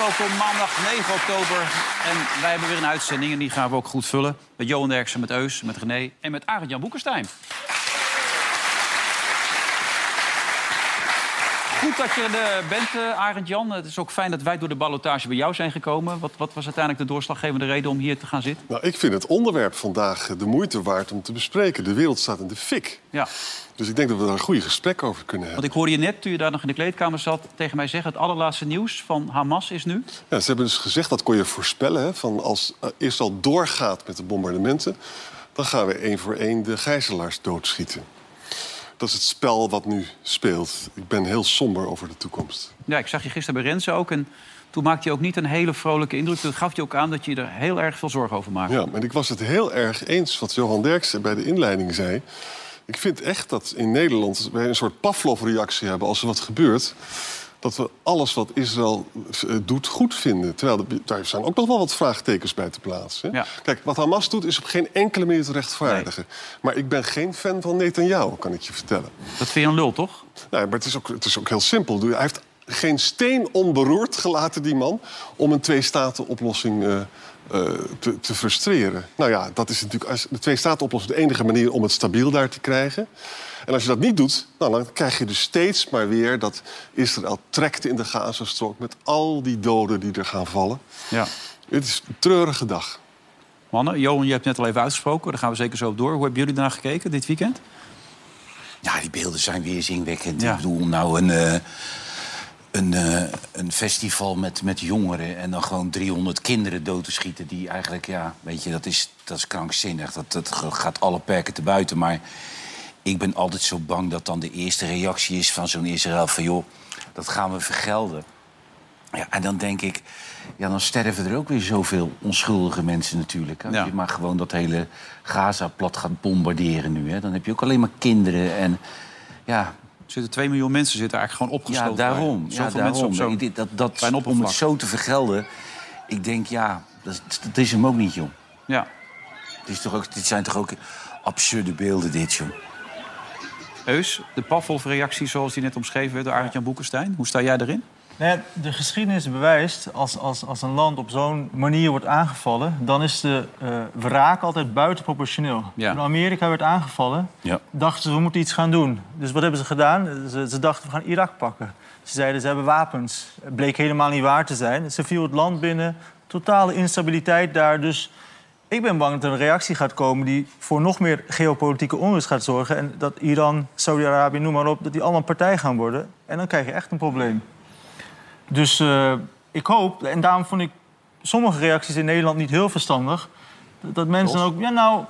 Welkom, maandag 9 oktober. En wij hebben weer een uitzending en die gaan we ook goed vullen. Met Johan Derksen, met Eus, met René en met Arend-Jan Boekenstein. Goed dat je er bent, eh, Arend-Jan. Het is ook fijn dat wij door de ballotage bij jou zijn gekomen. Wat, wat was uiteindelijk de doorslaggevende reden om hier te gaan zitten? Nou, ik vind het onderwerp vandaag de moeite waard om te bespreken. De wereld staat in de fik. Ja, Dus ik denk dat we daar een goede gesprek over kunnen hebben. want ik hoorde je net, toen je daar nog in de kleedkamer zat... tegen mij zeggen, het allerlaatste nieuws van Hamas is nu... Ja, ze hebben dus gezegd, dat kon je voorspellen... Hè, van als uh, Israël doorgaat met de bombardementen... dan gaan we één voor één de gijzelaars doodschieten. Dat is het spel wat nu speelt. Ik ben heel somber over de toekomst. Ja, ik zag je gisteren bij Renze ook. En toen maakte je ook niet een hele vrolijke indruk. Toen gaf je ook aan dat je er heel erg veel zorgen over maakt. Ja, en ik was het heel erg eens wat Johan Derksen bij de inleiding zei. Ik vind echt dat in Nederland wij een soort Pavlov-reactie hebben als er wat gebeurt. Dat we alles wat Israël eh, doet goed vinden. Terwijl er- daar zijn ook nog wel wat vraagtekens bij te plaatsen. Ja. Kijk, wat Hamas doet is op geen enkele manier te rechtvaardigen. Maar ik ben geen fan van Netanyahu, kan ik je vertellen. Dat vind je een lul, toch? Nee, maar het is ook, het is ook heel simpel. Hij heeft geen steen onberoerd gelaten, die man... om een twee-staten-oplossing eh, eh, te, te frustreren. Nou ja, dat is natuurlijk als de twee-staten-oplossing... de enige manier om het stabiel daar te krijgen. En als je dat niet doet, nou, dan krijg je dus steeds maar weer... dat Israël trekt in de Gazastrook... met al die doden die er gaan vallen. Ja. Het is een treurige dag. Mannen, Johan, je hebt net al even uitgesproken. Daar gaan we zeker zo op door. Hoe hebben jullie naar gekeken dit weekend? Ja, die beelden zijn weerzinwekkend. Ja. Ik bedoel, nou een, eh, een, eh, een festival met, met jongeren... en dan gewoon 300 kinderen dood te schieten... die eigenlijk, ja, weet je, dat is, dat is krankzinnig. Dat, dat gaat alle perken te buiten. Maar ik ben altijd zo bang dat dan de eerste reactie is van zo'n Israël... van joh, dat gaan we vergelden. Ja, en dan denk ik, ja, dan sterven er ook weer zoveel onschuldige mensen natuurlijk. Als Ja. je maar gewoon dat hele Gaza plat gaat bombarderen nu. Hè. Dan heb je ook alleen maar kinderen en ja... Er zitten 2 miljoen mensen zitten eigenlijk gewoon Ja, opgesloten. daarom. bij. Ja, Zoveel daarom. mensen op dit- dat, dat, klein om het zo te vergelden, ik denk, ja, dat, dat is hem ook niet, joh. Ja. Het is toch ook, dit zijn toch ook absurde beelden, dit, joh. Eus, de Pavlov-reactie zoals die net omschreven werd door Arend-Jan Boekenstein. Hoe sta jij erin? Nou de geschiedenis bewijst, als, als, als een land op zo'n manier wordt aangevallen... dan is de eh wraak altijd buitenproportioneel. Ja. Toen Amerika werd aangevallen, Ja. dachten ze, we moeten iets gaan doen. Dus wat hebben ze gedaan? Ze, ze dachten, we gaan Irak pakken. Ze zeiden, ze hebben wapens. Het bleek helemaal niet waar te zijn. Ze viel het land binnen, totale instabiliteit daar. Dus ik ben bang dat er een reactie gaat komen... die voor nog meer geopolitieke onrust gaat zorgen. En dat Iran, Saudi-Arabië, noem maar op, dat die allemaal partij gaan worden. En dan krijg je echt een probleem. Dus eh, ik hoop, en daarom vond ik sommige reacties in Nederland niet heel verstandig. Dat, dat mensen dan ook, ja nou,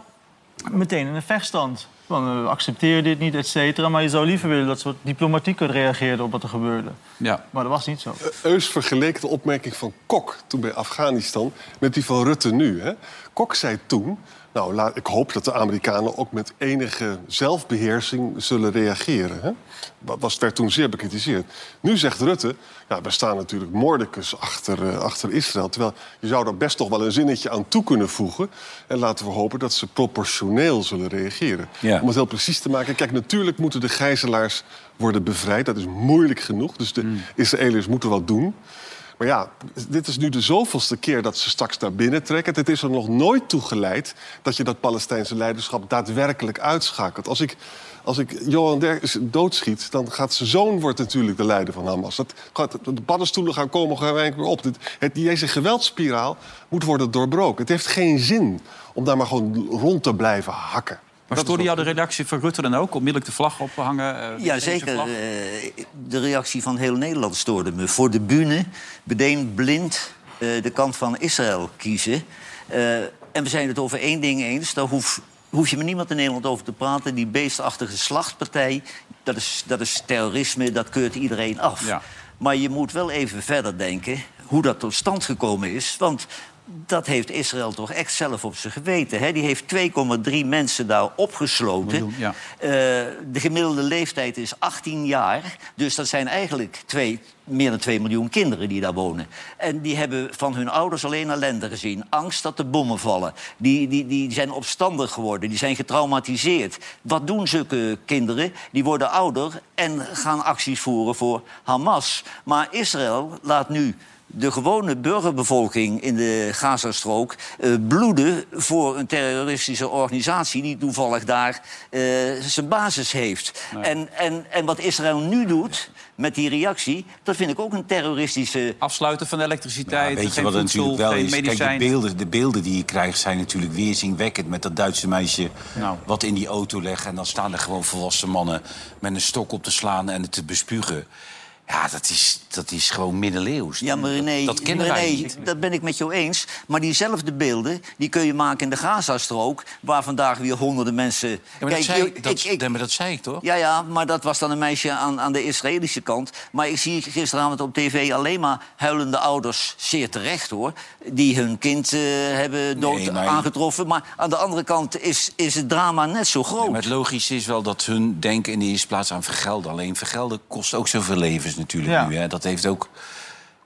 meteen in een vechtstand. Van, eh, we accepteren dit niet, et cetera. Maar je zou liever willen dat ze wat diplomatieker reageerden op wat er gebeurde. Ja. Maar dat was niet zo. Eus vergeleek de opmerking van Kok toen bij Afghanistan met die van Rutte nu. Hè? Kok zei toen, nou, laat, ik hoop dat de Amerikanen ook met enige zelfbeheersing zullen reageren. Hè? Wa- Was, werd toen zeer bekritiseerd. Nu zegt Rutte, ja, we staan natuurlijk moordicus achter, eh, achter Israël. Terwijl je zou er best toch wel een zinnetje aan toe kunnen voegen. En laten we hopen dat ze proportioneel zullen reageren. Ja. Om het heel precies te maken. Kijk, natuurlijk moeten de gijzelaars worden bevrijd. Dat is moeilijk genoeg. Dus de Israëliërs moeten wat doen. Maar ja, dit is nu de zoveelste keer dat ze straks naar binnen trekken. Het is er nog nooit toe geleid dat je dat Palestijnse leiderschap daadwerkelijk uitschakelt. Als ik, als ik Johan Derks doodschiet, dan gaat zijn zoon wordt natuurlijk de leider van Hamas. Dat de paddenstoelen gaan komen gelijk weer op. Dit, het, deze geweldspiraal moet worden doorbroken. Het heeft geen zin om daar maar gewoon rond te blijven hakken. Maar stoorde jou de redactie van Rutte dan ook? Onmiddellijk de vlag ophangen? eh, de Ja, zeker. vlag? Eh, de reactie van heel Nederland stoorde me. Voor de bühne meteen blind eh, de kant van Israël kiezen. Eh, en we zijn het over één ding eens. Daar hoef, hoef je met niemand in Nederland over te praten. Die beestachtige slachtpartij, dat is, dat is terrorisme, dat keurt iedereen af. Ja. Maar je moet wel even verder denken hoe dat tot stand gekomen is. Want dat heeft Israël toch echt zelf op zijn geweten. Hè? Die heeft 2,3 mensen daar opgesloten. Miljoen, ja. Eh, de gemiddelde leeftijd is 18 jaar. Dus dat zijn eigenlijk twee, meer dan 2 miljoen kinderen die daar wonen. En die hebben van hun ouders alleen ellende gezien. Angst dat de bommen vallen. Die, die, die zijn opstandig geworden. Die zijn getraumatiseerd. Wat doen zulke kinderen? Die worden ouder en gaan acties voeren voor Hamas. Maar Israël laat nu de gewone burgerbevolking in de Gazastrook eh, bloeden voor een terroristische organisatie die toevallig daar eh, zijn basis heeft. En, en, en wat Israël nu doet met die reactie, dat vind ik ook een terroristische. Afsluiten van de elektriciteit, Ja, weet je wat het voedsel, natuurlijk wel is? Kijk, de beelden, de beelden die je krijgt zijn natuurlijk weerzinwekkend... met dat Duitse meisje Nou. wat in die auto legt... en dan staan er gewoon volwassen mannen met een stok op te slaan en het te bespugen. Ja, dat is, dat is gewoon middeleeuws. Ja, maar René, dat kennen wij niet. dat ben ik met jou eens. Maar diezelfde beelden die kun je maken in de Gazastrook... waar vandaag weer honderden mensen... Ja, maar, dat, zei, ik, dat, nee, maar dat zei ik toch? Ja, ja, maar dat was dan een meisje aan, aan de Israëlische kant. Maar ik zie gisteravond op tv alleen maar huilende ouders, zeer terecht hoor... die hun kind eh, hebben dood Nee, maar- aangetroffen. Maar aan de andere kant is, is het drama net zo groot. Maar het logische is wel dat hun denken in de eerste plaats aan vergelden. Alleen vergelden kost ook zoveel levens natuurlijk Ja. nu. Hè. Dat heeft ook,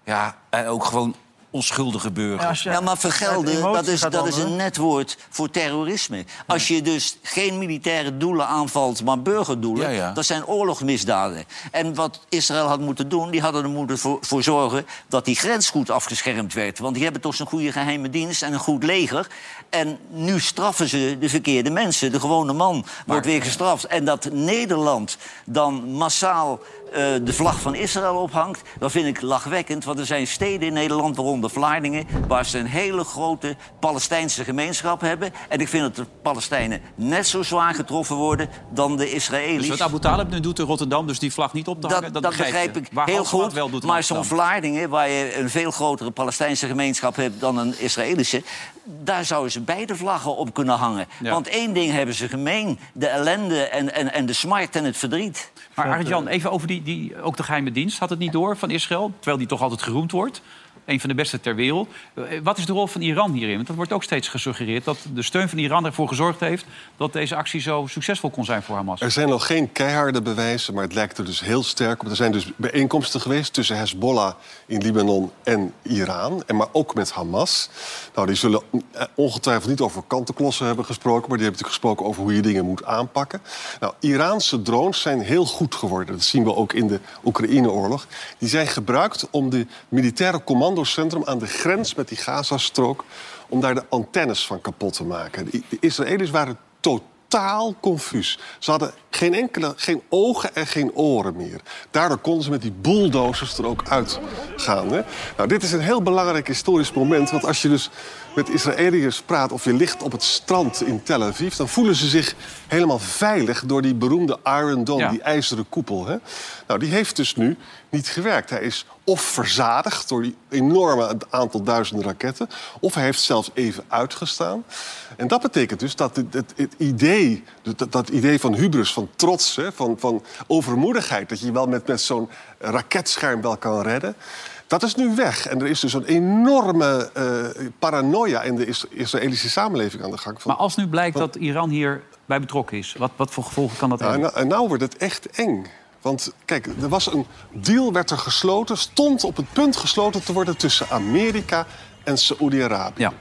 ja, en ook gewoon onschuldige burgers. Ja, maar vergelden, dat is, dat is een net woord voor terrorisme. Als je dus geen militaire doelen aanvalt, maar burgerdoelen... Ja, ja. dat zijn oorlogsmisdaden. En wat Israël had moeten doen, die hadden er moeten voor, voor zorgen... dat die grens goed afgeschermd werd. Want die hebben toch zo'n goede geheime dienst en een goed leger. En nu straffen ze de verkeerde mensen. De gewone man wordt weer gestraft. En dat Nederland dan massaal eh, de vlag van Israël ophangt... dat vind ik lachwekkend, want er zijn steden in Nederland... waaronder Vlaardingen, waar ze een hele grote Palestijnse gemeenschap hebben. En ik vind dat de Palestijnen net zo zwaar getroffen worden dan de Israëli's. Dus wat Abu Talib nu doet in Rotterdam, dus die vlag niet op te hangen, Dat, dat begrijp je. ik Waar heel goed. wel doet in maar zo'n. Vlaardingen, waar je een veel grotere Palestijnse gemeenschap hebt dan een Israëlische, daar zouden ze beide vlaggen op kunnen hangen. Ja. Want één ding hebben ze gemeen: de ellende en, en, en de smart en het verdriet. Maar Arjan, even over die, die, ook de geheime dienst. Had het niet door van Israël, terwijl die toch altijd geroemd wordt? Een van de beste ter wereld. Eh, Wat is de rol van Iran hierin? Want dat wordt ook steeds gesuggereerd dat de steun van Iran ervoor gezorgd heeft dat deze actie zo succesvol kon zijn voor Hamas. Er zijn nog geen keiharde bewijzen, maar het lijkt er dus heel sterk op. Er zijn dus bijeenkomsten geweest tussen Hezbollah in Libanon en Iran. En maar ook met Hamas. Nou, die zullen eh, ongetwijfeld niet over kantenklossen hebben gesproken... maar die hebben natuurlijk gesproken over hoe je dingen moet aanpakken. Nou, Iraanse drones zijn heel goed geworden. Dat zien we ook in de Oekraïne-oorlog. Die zijn gebruikt om de militaire commandocentrum aan de grens met die Gazastrook... om daar de antennes van kapot te maken. De Israëli's waren totaal confuus. Ze hadden geen enkele, geen ogen en geen oren meer. Daardoor konden ze met die bulldozers er ook uitgaan. Hè? Nou, dit is een heel belangrijk historisch moment. Want als je dus met Israëliërs praat of je ligt op het strand in Tel Aviv... dan voelen ze zich helemaal veilig door die beroemde Iron Dome, Ja. die ijzeren koepel. Hè? Nou, die heeft dus nu niet gewerkt. Hij is of verzadigd door die enorme aantal duizenden raketten... of hij heeft zelfs even uitgestaan. En dat betekent dus dat het, het, het idee, dat, dat idee van hubris, van trots... Hè, van, van overmoedigheid, dat je je wel met, met zo'n raketscherm wel kan redden... Dat is nu weg. En er is dus een enorme eh, paranoia in de Is- Israëlische samenleving aan de gang. Van, Maar als nu blijkt dat Iran hier bij betrokken is, wat, wat voor gevolgen kan dat hebben? nou- en nou wordt het echt eng. Want kijk, er was een deal, werd er gesloten, stond op het punt gesloten te worden tussen Amerika en Saoedi-Arabië. Ja.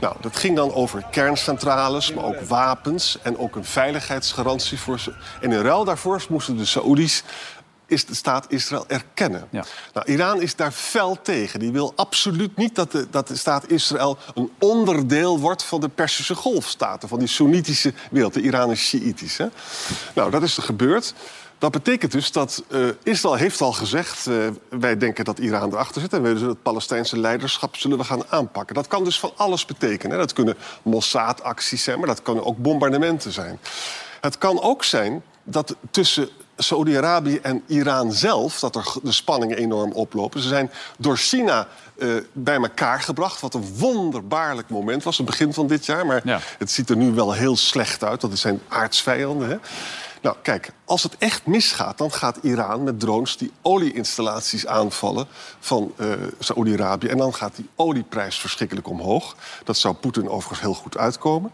Nou, dat ging dan over kerncentrales, maar ook wapens en ook een veiligheidsgarantie voor ze. En in ruil daarvoor moesten de Saoedi's is de staat Israël erkennen. Ja. Nou, Iran is daar fel tegen. Die wil absoluut niet dat de, dat de staat Israël een onderdeel wordt van de Persische golfstaten, van die Soenitische wereld. De Iran is Shiïtisch. Hè? Nou, dat is er gebeurd. Dat betekent dus dat eh, Israël heeft al gezegd... eh, wij denken dat Iran erachter zit... en we zullen het Palestijnse leiderschap zullen we gaan aanpakken. Dat kan dus van alles betekenen. Hè. Dat kunnen Mossad-acties zijn, maar dat kunnen ook bombardementen zijn. Het kan ook zijn dat tussen Saoedi-Arabië en Iran zelf... dat er de spanningen enorm oplopen. Ze zijn door China eh, bij elkaar gebracht... wat een wonderbaarlijk moment was, het begin van dit jaar. Maar Ja. het ziet er nu wel heel slecht uit. Dat zijn aardsvijanden, hè. Nou, kijk, als het echt misgaat, dan gaat Iran met drones die olieinstallaties aanvallen van uh, Saoedi-Arabië. En dan gaat die olieprijs verschrikkelijk omhoog. Dat zou Poetin overigens heel goed uitkomen.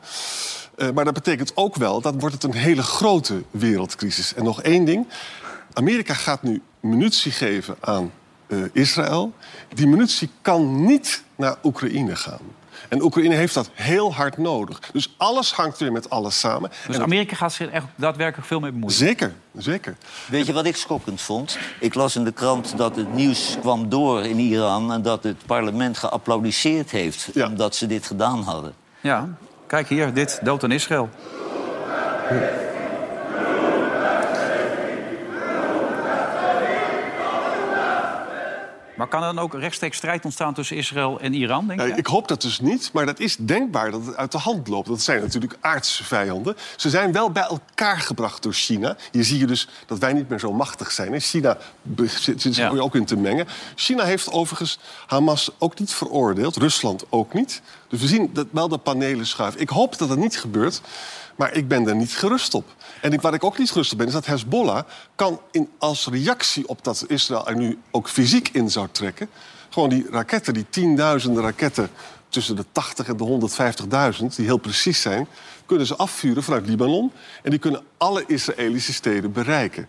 Uh, maar dat betekent ook wel, dat wordt het een hele grote wereldcrisis. En nog één ding. Amerika gaat nu munitie geven aan uh, Israël. Die munitie kan niet naar Oekraïne gaan. En Oekraïne heeft dat heel hard nodig. Dus alles hangt weer met alles samen. Dus en Amerika gaat zich echt daadwerkelijk veel mee bemoeien? Zeker, zeker. Weet je wat ik schokkend vond? Ik las in de krant dat het nieuws kwam door in Iran... en dat het parlement geapplaudisseerd heeft Ja. omdat ze dit gedaan hadden. Ja, kijk hier, dit, dood aan Israël. Maar kan er dan ook rechtstreeks strijd ontstaan tussen Israël en Iran, denk je? ik hoop dat dus niet, maar dat is denkbaar dat het uit de hand loopt. Dat zijn natuurlijk aardse vijanden. Ze zijn wel bij elkaar gebracht door China. Hier zie je dus dat wij niet meer zo machtig zijn. En China zit zit zich Ja. ook in te mengen. China heeft overigens Hamas ook niet veroordeeld. Rusland ook niet. Dus we zien dat wel de panelen schuiven. Ik hoop dat dat niet gebeurt. Maar ik ben er niet gerust op. En ik, waar ik ook niet gerust op ben, is dat Hezbollah kan in, als reactie op dat Israël er nu ook fysiek in zou trekken. Gewoon die raketten, die tienduizenden raketten tussen de 80 en de 150.000, die heel precies zijn, kunnen ze afvuren vanuit Libanon. En die kunnen alle Israëlische steden bereiken.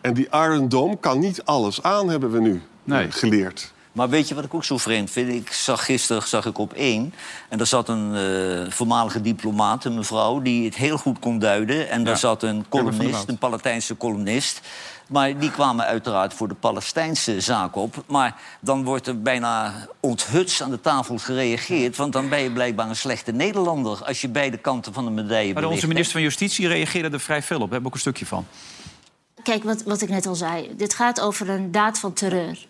En die Iron Dome kan niet alles aan, hebben we nu Nee. eh, geleerd. Maar weet je wat ik ook zo vreemd vind? Ik zag gisteren zag ik op één. En daar zat een eh, voormalige diplomaat, een mevrouw, die het heel goed kon duiden. En daar zat een columnist, een Palestijnse columnist. Maar die kwamen uiteraard voor de Palestijnse zaak op. Maar dan wordt er bijna onthuts aan de tafel gereageerd. Want dan ben je blijkbaar een slechte Nederlander. Als je beide kanten van de medaille Maar onze minister van Justitie reageerde er vrij veel op. We hebben ook een stukje van. Kijk, wat, wat ik net al zei. Dit gaat over een daad van terreur.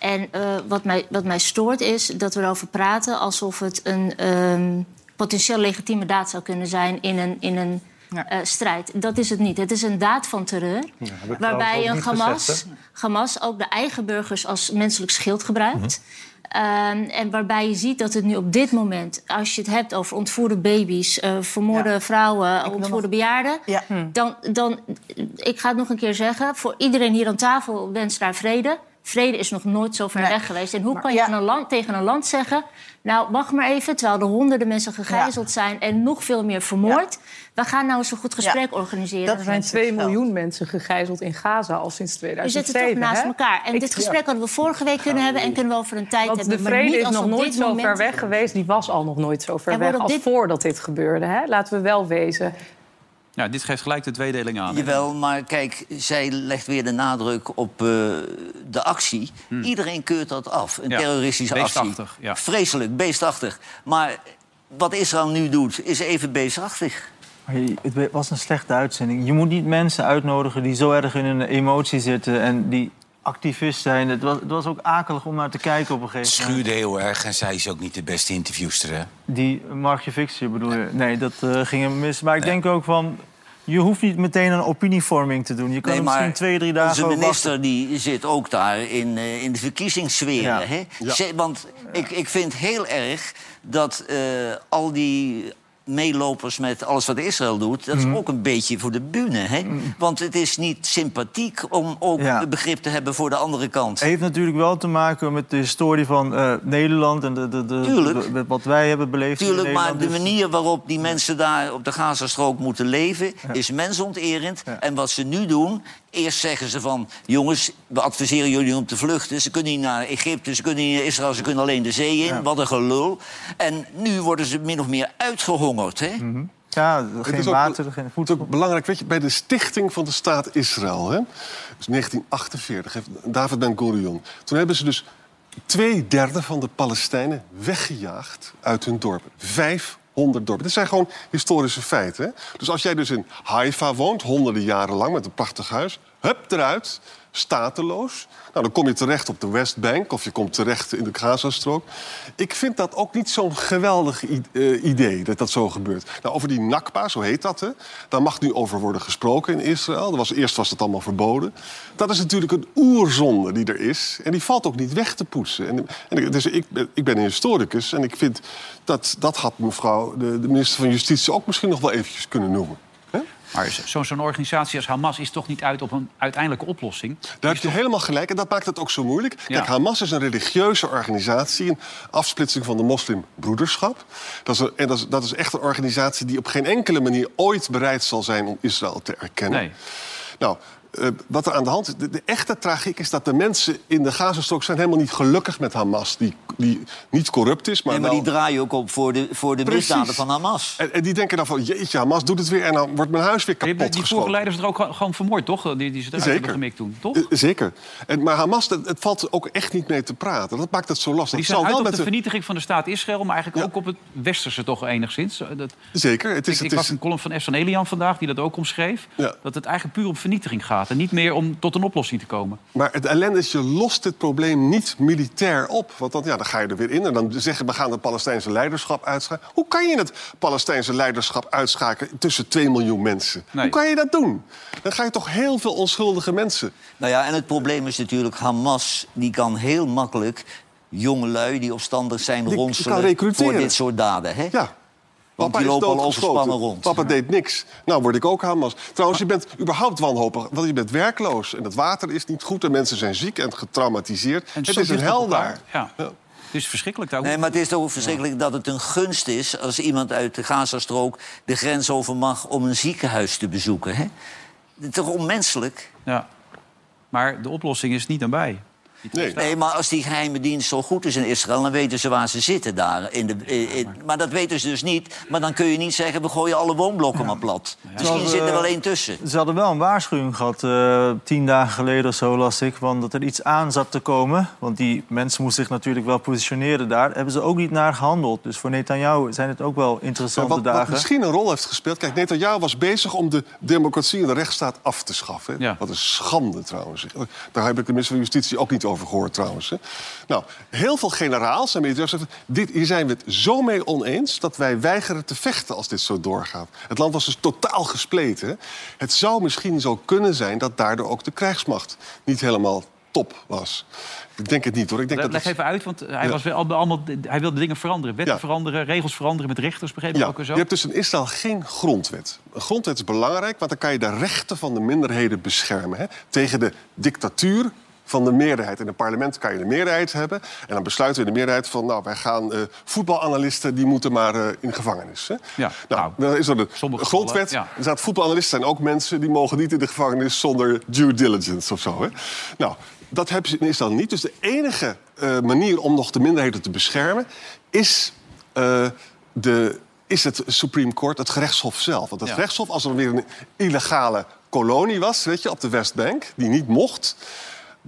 En eh, wat, mij, wat mij stoort is dat we erover praten alsof het een ehm, potentieel legitieme daad zou kunnen zijn in een, in een eh, strijd. Dat is het niet. Het is een daad van terreur. waarbij een Hamas, Hamas ook de eigen burgers als menselijk schild gebruikt. Ehm, en waarbij je ziet dat het nu op dit moment, als je het hebt over ontvoerde baby's, eh, vermoorde vrouwen, ontvoerde bejaarden, Ja. dan, dan, ik ga het nog een keer zeggen, voor iedereen hier aan tafel wenst daar vrede. Vrede is nog nooit zo ver Nee. weg geweest. En hoe Maar- kan je ja. een land, tegen een land zeggen... nou, wacht maar even, terwijl er honderden mensen gegijzeld zijn... en nog veel meer vermoord. We gaan nou eens een goed gesprek organiseren. Er zijn 2 miljoen mensen gegijzeld in Gaza al sinds We 2007. zitten toch naast hè? elkaar. En Ik- dit gesprek hadden we vorige week kunnen hebben... en kunnen we over een tijd Want hebben. de maar vrede niet is nog nooit zo moment. ver weg geweest. Die was al nog nooit zo ver Er weg als dit- voordat dit gebeurde. Hè? Laten we wel wezen. Ja, dit geeft gelijk de tweedeling aan. hè? Jawel, maar kijk, zij legt weer de nadruk op eh, de actie. Iedereen keurt dat af, een Hmm. Ja, terroristische beestachtig, actie. ja. Vreselijk, beestachtig. Maar wat Israël nu doet, is even beestachtig. Het was een slechte uitzending. Je moet niet mensen uitnodigen die zo erg in hun emotie zitten en die activist zijn. Het was, het was ook akelig om naar te kijken op een Het gegeven moment. schuurde heel erg en zij is ook niet de beste interviewster, hè? Die Markje Fixer bedoel je? Nee, dat eh, ging hem mis. Maar ik denk ook van... Je hoeft niet meteen een opinievorming te doen. Je kan Nee, maar misschien twee, drie dagen Onze minister die zit ook daar in, eh, in de verkiezingssfeer. Ja. Hè? Ja. Want ik, ik vind heel erg dat eh, al die meelopers met alles wat Israël doet... dat Mhm. is ook een beetje voor de bühne. Hè? Want het is niet sympathiek om ook Ja. begrip te hebben voor de andere kant. Het heeft natuurlijk wel te maken met de historie van eh, Nederland... en de, de, de, wat wij hebben beleefd in Tuurlijk, maar de Dus- manier waarop die mensen daar op de Gazastrook moeten leven... is mensonterend. En wat ze nu doen, eerst zeggen ze van... jongens, we adviseren jullie om te vluchten. Ze kunnen niet naar Egypte, ze kunnen niet naar Israël... ze kunnen alleen de zee in. Wat een gelul. En nu worden ze min of meer uitgehongerd, hè? Ja, Het geen is ook- water, geen Het is voedsel. ook belangrijk, weet je, bij de stichting van de staat Israël, hè, dus 1948, heeft David Ben Gurion. Toen hebben ze dus twee derde van de Palestijnen weggejaagd uit hun dorpen. 500 dorpen. Dit zijn gewoon historische feiten. Hè? Dus als jij dus in Haifa woont, honderden jaren lang met een prachtig huis, hup eruit, stateloos. Nou, dan kom je terecht op de Westbank of je komt terecht in de Gazastrook. Ik vind dat ook niet zo'n geweldig eh, idee dat dat zo gebeurt. Nou, over die Nakba, zo heet dat, hè, daar mag nu over worden gesproken in Israël. Dat was, eerst was dat allemaal verboden. Dat is natuurlijk een oerzonde die er is. En die valt ook niet weg te poetsen. En, en, dus ik, ik ben een historicus en ik vind dat dat had mevrouw, de, de minister van Justitie, ook misschien nog wel eventjes kunnen noemen. Maar zo- zo'n organisatie als Hamas is toch niet uit op een uiteindelijke oplossing? Daar heb je helemaal gelijk. En dat maakt het ook zo moeilijk. Kijk. Hamas is een religieuze organisatie. Een afsplitsing van de moslimbroederschap. Dat is, een- en dat is, dat is echt een organisatie die op geen enkele manier ooit bereid zal zijn om Israël te erkennen. Nee. Nou, eh, wat er aan de hand is, de, de echte tragiek is dat de mensen in de Gazastrook zijn helemaal niet gelukkig met Hamas. Die, die niet corrupt is, maar, Nee, maar wel... die draaien ook op voor de, voor de Precies. misdaden van Hamas. En, en die denken dan van, jeetje, Hamas doet het weer... en dan wordt mijn huis weer Die, kapot die vorige geschoten. leiders er ook gewoon- vermoord, toch? Die, die ze eruit Zeker. hebben gemikt toen, toch? Eh, Zeker. En, maar Hamas, dat, het valt ook echt niet mee te praten. Dat maakt het zo lastig. Die zijn zal uit wel op met de vernietiging van de staat Israël... maar eigenlijk Ja. ook op het westerse toch enigszins. Eh, Dat, Zeker. Het is, ik ik het las is, een column van Efsan Elian vandaag die dat ook omschreef. Ja. Dat het eigenlijk puur op vernietiging gaat. En niet meer om tot een oplossing te komen. maar het ellende is, je lost dit probleem niet militair op. Want dan, ja, dan ga je er weer in en dan zeggen we gaan het Palestijnse leiderschap uitschakelen. Hoe kan je het Palestijnse leiderschap uitschakelen tussen 2 miljoen mensen? Nee. Hoe kan je dat doen? Dan ga je toch heel veel onschuldige mensen. Nou ja, en het probleem is natuurlijk, Hamas die kan heel makkelijk jongelui die opstandig zijn Die- ronselen voor dit soort daden. Hè? Ja. Want Papa die lopen al overspannen rond. Papa deed niks. Nou word ik ook Hamas. Trouwens, je bent überhaupt wanhopig, want je bent werkloos. En het water is niet goed en mensen zijn ziek en getraumatiseerd. En het is een hel daar. Ja. Het is verschrikkelijk daar. Nee, maar het is toch ook verschrikkelijk dat het een gunst is... als iemand uit de Gazastrook de grens over mag om een ziekenhuis te bezoeken. Hè? Het is toch onmenselijk? Ja. Maar de oplossing is niet nabij. Nee. Nee, maar als die geheime dienst zo goed is in Israël... dan weten ze waar ze zitten daar. In de, in- in- maar dat weten ze dus niet. Maar dan kun je niet zeggen, we gooien alle woonblokken maar plat. Misschien Terwijl, zit er wel één tussen. Ze hadden wel een waarschuwing gehad, eh, tien dagen geleden of zo las ik... van dat er iets aan zat te komen. Want die mensen moesten zich natuurlijk wel positioneren daar. Hebben ze ook niet naar gehandeld. Dus voor Netanyahu zijn het ook wel Ja, interessante wat, wat dagen. misschien een rol heeft gespeeld. Kijk, Netanyahu was bezig om de democratie en de rechtsstaat af te schaffen. Ja. Wat een schande trouwens. Daar heb ik de minister van Justitie ook niet over gehoord trouwens. hè. Nou, heel veel generaals en militairs zeggen... Dit, hier zijn we het zo mee oneens dat wij weigeren te vechten als dit zo doorgaat. Het land was dus totaal gespleten. Het zou misschien zo kunnen zijn dat daardoor ook de krijgsmacht niet helemaal top was. Ik denk het niet hoor. Ik denk Leg dat het- even uit, want hij, Ja. was weer al- allemaal, hij wilde dingen veranderen. Wetten Ja. veranderen, regels veranderen met rechters, begreep ik Ja, ook zo. je hebt dus in Israël geen grondwet. Een grondwet is belangrijk, want dan kan je de rechten van de minderheden beschermen. Hè? Tegen de dictatuur van de meerderheid. In het parlement kan je de meerderheid hebben. En dan besluiten we in de meerderheid van... nou, wij gaan eh, voetbalanalisten, die moeten maar eh, in gevangenis. Hè? Ja, nou, nou, dan is er de grondwet. ja. Er staat voetbalanalisten zijn ook mensen... die mogen niet in de gevangenis zonder due diligence of zo. Hè? Nou, dat in Israël niet. Dus de enige eh, manier om nog de minderheden te beschermen... is, de, is het Supreme Court, het gerechtshof zelf. Want het Ja. gerechtshof, als er weer een illegale kolonie was... Weet je, op de Westbank, die niet mocht...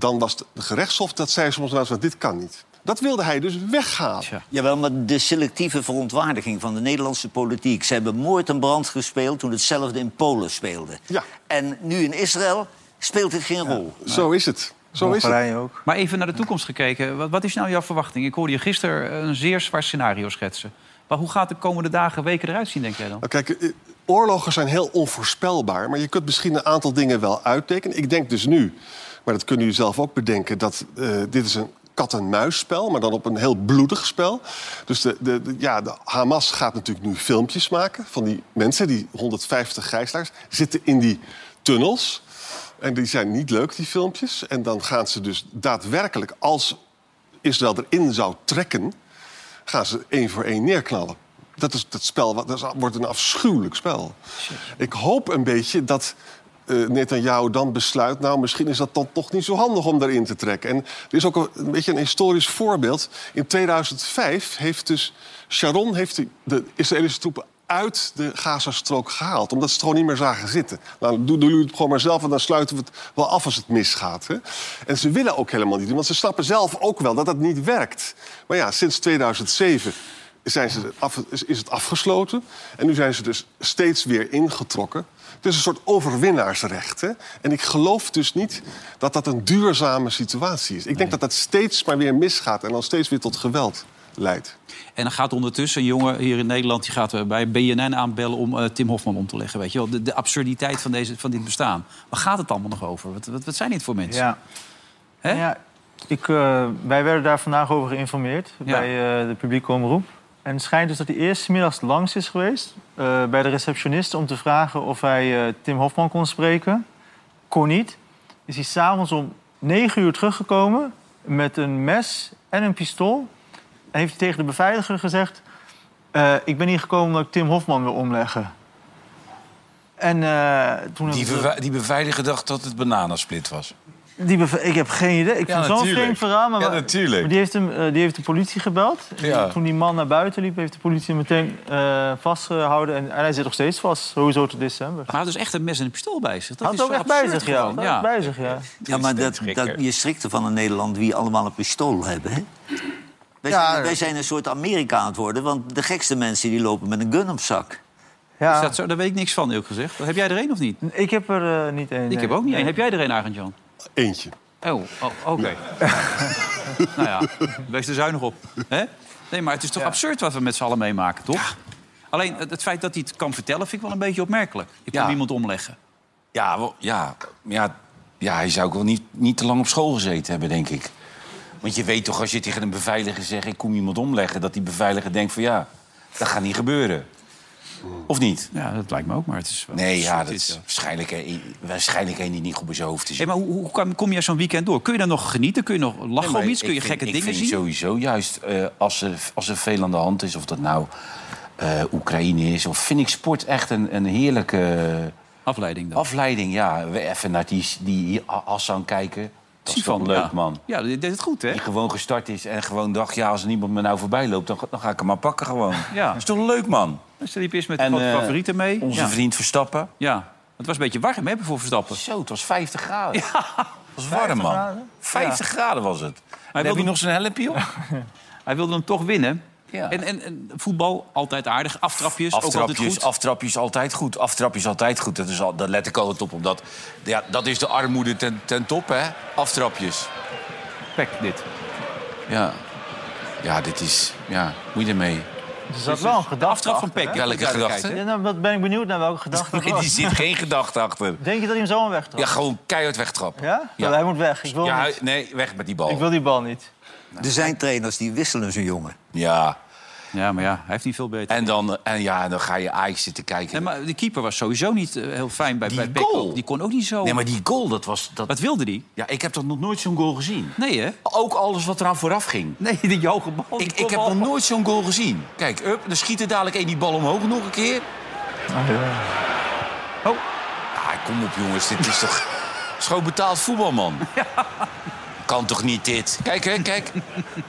dan was het de gerechtshof, dat zei soms wel eens... van, dit kan niet. Dat wilde hij dus weghalen. Tja. Jawel, maar de selectieve verontwaardiging van de Nederlandse politiek. Ze hebben moord en brand gespeeld toen hetzelfde in Polen speelde. Ja. En nu in Israël speelt het geen rol. Zo is het. Zo is het. Ook. Maar even naar de toekomst gekeken. Wat, wat is nou jouw verwachting? Ik hoorde je gisteren een zeer zwaar scenario schetsen. Maar hoe gaat de komende dagen, weken eruit zien, denk jij dan? Nou, kijk, eh, oorlogen zijn heel onvoorspelbaar. Maar je kunt misschien een aantal dingen wel uittekenen. Ik denk dus nu, maar dat kunnen jullie zelf ook bedenken... dat eh, dit is een kat-en-muisspel, maar dan op een heel bloedig spel. Dus de, de, de- ja, de Hamas gaat natuurlijk nu filmpjes maken... van die mensen, die 150 gijzelaars, zitten in die tunnels... En die zijn niet leuk, die filmpjes. En dan gaan ze dus daadwerkelijk, als Israël erin zou trekken... gaan ze één voor één neerknallen. Dat, is, dat, spel, dat is- wordt een afschuwelijk spel. Ik hoop een beetje dat eh Netanyahu dan besluit... nou, misschien is dat dan toch niet zo handig om daarin te trekken. En er is ook een, beetje een historisch voorbeeld. In 2005 heeft dus Sharon heeft die- de Israëlische troepen uit de Gazastrook gehaald. Omdat ze het gewoon niet meer zagen zitten. Nou, doen jullie het gewoon maar zelf en dan sluiten we het wel af als het misgaat. Hè? En ze willen ook helemaal niet want ze snappen zelf ook wel dat dat niet werkt. Maar ja, sinds 2007 zijn ze is het afgesloten. En nu zijn ze dus steeds weer ingetrokken. Het is een soort overwinnaarsrecht. Hè? En ik geloof dus niet dat dat een duurzame situatie is. Ik denk dat dat steeds maar weer misgaat en dan steeds weer tot geweld leidt. En dan gaat ondertussen een jongen hier in Nederland... die gaat eh, bij BNN aanbellen om eh, Tim Hofman om te leggen. Weet je wel? De, de absurditeit van, deze, van dit bestaan. Waar gaat het allemaal nog over? Wat, wat, wat zijn dit voor mensen? Ja. Hè? Ja, ik, eh, wij werden daar vandaag over geïnformeerd Ja. bij eh, de publieke omroep. En het schijnt dus dat hij eerst middags langs is geweest eh, bij de receptioniste om te vragen of hij eh, Tim Hofman kon spreken. Kon niet. Is hij s'avonds om 9 uur teruggekomen met een mes en een pistool. En heeft hij tegen de beveiliger gezegd: eh, Ik ben hier gekomen omdat ik Tim Hofman wil omleggen. En toen Die, die beveiliger dacht dat het bananensplit was. Die ik heb geen idee. Ik Ja, vind zo'n vreemd verhaal. Maar Ja, natuurlijk. maar die, heeft hem, eh, die heeft de politie gebeld. Ja. Toen die man naar buiten liep, heeft de politie hem meteen eh, vastgehouden. En, en hij zit nog steeds vast, sowieso tot december. Maar hij had dus echt een mes en een pistool bij zich. Dat Had is ook echt bij absurd zich, ja. ja. bij zich, ja. Ja, maar dat, dat, je strikt ervan in Nederland wie allemaal een pistool hebben. Hè? Wij, Ja, zijn, wij zijn een soort Amerika aan het worden, want de gekste mensen die lopen met een gun op zak. ja. Is dat zo? Daar weet ik niks van, eerlijk gezegd. Heb jij er een of niet? Ik heb er eh, niet één. Ik nee. heb ook niet Nee. één. Heb jij er een, Arend Jan? Eentje. Oh, oh oké. nou ja, wees er zuinig op. Hè? Nee, maar het is toch absurd wat we met z'n allen meemaken, toch? Alleen het, het feit dat hij het kan vertellen vind ik wel een beetje opmerkelijk. Ik kan Ja. iemand omleggen. Ja, wel- ja, ja, ja hij zou ook wel niet, niet te lang op school gezeten hebben, denk ik. Want je weet toch, als je tegen een beveiliger zegt... ik kom iemand omleggen, dat die beveiliger denkt van... ja, dat gaat niet gebeuren. Of niet? Ja, dat lijkt me ook, maar het is wel Nee, ja, dat is waarschijnlijk, waarschijnlijk een die niet goed bij zijn hoofd is. Hey, maar hoe, hoe kom jij zo'n weekend door? Kun je dan nog genieten? Kun je nog lachen Nee, om iets? Kun je ik vind- gekke ik dingen vind zien? sowieso juist eh, als, er, als er veel aan de hand is, of dat nou eh, Oekraïne is, of vind ik sport echt een, een heerlijke Afleiding dan. afleiding. Ja, we even naar die, die Hassan kijken. Is toch leuk, ja. man. Ja, die deed het goed, hè? Die gewoon gestart is en gewoon dacht, ja, als er niemand me nou voorbij loopt, dan, ga- dan ga ik hem maar pakken gewoon. Ja. Dat is toch leuk, man? Dus die liep eerst met de En, grote eh, favorieten mee. Onze ja. vriend Verstappen. ja, het was een beetje warm, hè, voor Verstappen. Zo, het was 50 graden. Het was warm, man. graden? 50 graden was het. En heb wilde- je nog zijn helmpje op? Hij wilde hem toch winnen. Ja. En, en, en voetbal, altijd aardig. Aftrapjes, ook altijd Aftrapjes, goed. aftrapjes altijd goed. Aftrapjes altijd goed. Dat is al, daar let ik altijd op. Omdat, ja, dat is de armoede ten, ten top, hè? Aftrapjes. Pek, dit. Ja. Ja, dit is... Ja, moet je ermee. Er zat wel een gedachte aftrap van Peck. Welke gedachte? Ja, nou, wat ben ik benieuwd naar welke gedachte dat Nee, die zit geen gedachte achter. Denk je dat hij hem zo aan wegtrapt? Ja, gewoon keihard wegtrappen. Ja? Ja. Hij moet weg. Ik wil, Ja, niet. nee, weg met die bal. ik wil die bal niet. Er zijn trainers die wisselen zo'n jongen. Ja. Ja, maar ja, hij heeft niet veel beter. En dan, en ja, dan ga je Ajax zitten kijken. Nee, maar de keeper was sowieso niet eh, heel fijn bij, Die bij goal. Die kon ook niet zo... Nee, maar die goal, dat was... Dat... Wat wilde die? Ja, ik heb dat nog nooit zo'n goal gezien. Nee, hè? Ook alles wat eraan vooraf ging. Nee, die hoge bal. Ik, ik heb nog nooit zo'n goal gezien. Kijk, up, dan schiet er dadelijk één die bal omhoog nog een keer. Oh, Ah, kom op jongens, dit is toch... Schoon betaald voetbal, man. Kan toch niet dit? Kijk, hè, kijk.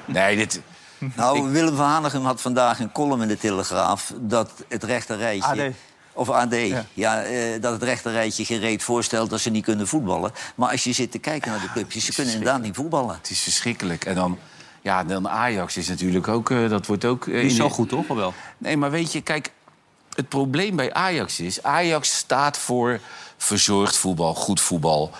Nee, dit... Nou, Willem van Hanegem had vandaag een column in de Telegraaf... dat het rechterrijtje... AD. Of AD, ja. eh, dat het rechterrijtje gereed voorstelt dat ze niet kunnen voetballen. Maar als je zit te kijken naar de clubjes, ze kunnen inderdaad niet voetballen. Het is verschrikkelijk. En dan... Ja, dan Ajax is natuurlijk ook... eh, dat wordt ook... is in zo de- goed, toch? Of wel? Nee, maar weet je, kijk... Het probleem bij Ajax is... Ajax staat voor verzorgd voetbal, goed voetbal...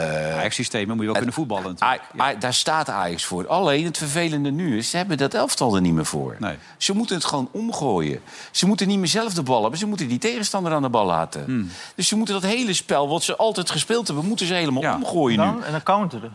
eh, Ajax-systemen moet je wel kunnen voetballen natuurlijk. A- A- daar staat Ajax voor. Alleen het vervelende nu is, ze hebben dat elftal er niet meer voor. Nee. Ze moeten het gewoon omgooien. Ze moeten niet meer zelf de bal hebben. Ze moeten die tegenstander aan de bal laten. Hmm. Dus ze moeten dat hele spel wat ze altijd gespeeld hebben... moeten ze helemaal Ja. omgooien nu. Dan, en dan counteren.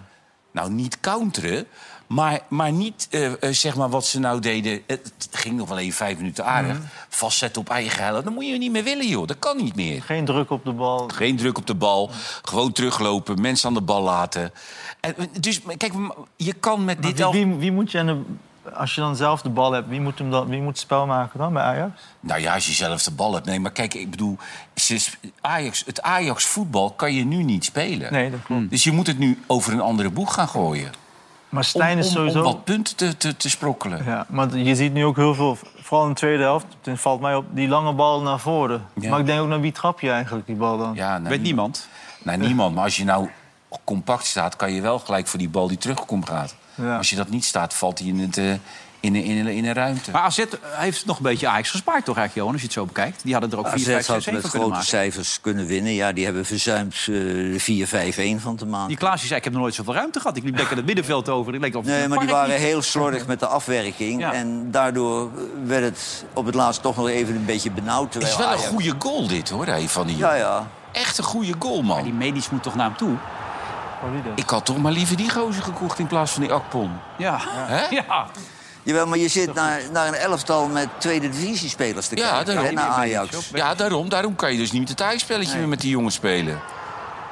Nou, niet counteren, maar, maar niet eh, eh, zeg maar wat ze nou deden. Het ging nog wel even vijf minuten aardig. Mhm. Vastzetten op eigen helft. Dat moet je niet meer willen, joh. Dat kan niet meer. Geen druk op de bal. Geen druk op de bal. Gewoon teruglopen. Mensen aan de bal laten. En, dus kijk, je kan met Maar dit wie, al... wie, wie moet je aan de, als je dan zelf de bal hebt, wie moet, hem dan, wie moet het spel maken dan bij Ajax? Nou ja, als je zelf de bal hebt. Nee, maar kijk, ik bedoel... Ajax, het Ajax-voetbal kan je nu niet spelen. Nee, dat klopt. Dus je moet het nu over een andere boeg gaan gooien. Maar Om, Stijn is sowieso... om wat punten te, te, te sprokkelen. Ja, maar je ziet nu ook heel veel, vooral in de tweede helft, het valt mij op, die lange bal naar voren. Ja. Maar ik denk ook naar wie trap je eigenlijk die bal dan? Ja, nou, Weet niemand. Nou, niemand. Maar als je nou compact staat, kan je wel gelijk voor die bal die terugkomt gaat. Ja. Als je dat niet staat, valt hij in, het, eh, in, een- in, in een ruimte. Maar AZ heeft nog een beetje Ajax gespaard, toch eigenlijk, Johan, als je het zo bekijkt? Die hadden er ook 4, 5, AZ 6, had 7 met kunnen grote maken. cijfers kunnen winnen. Ja, die hebben verzuimd eh, de 4-5-1 van te maken. Die Klaasje zei, ik heb nog nooit zoveel ruimte gehad. Ik liep lekker het middenveld over. Ik leek of Nee, maar die waren niet. heel slordig met de afwerking. Ja. En daardoor werd het op het laatst toch nog even een beetje benauwd. Het is wel een goede goal dit, hoor, hè, van die Ja, ja. Echt een goede goal, man. Die medisch moet toch naar hem toe? Ik had toch maar liever die gozer gekocht in plaats van die Akpon. Ja. Hè? Ja. Jawel, maar je zit naar, naar een elftal met tweede divisiespelers te Ja, kijken. daarom. hè, naar Ajax. Ja, daarom, daarom kan je dus niet het thuisspelletje meer met die jongens spelen.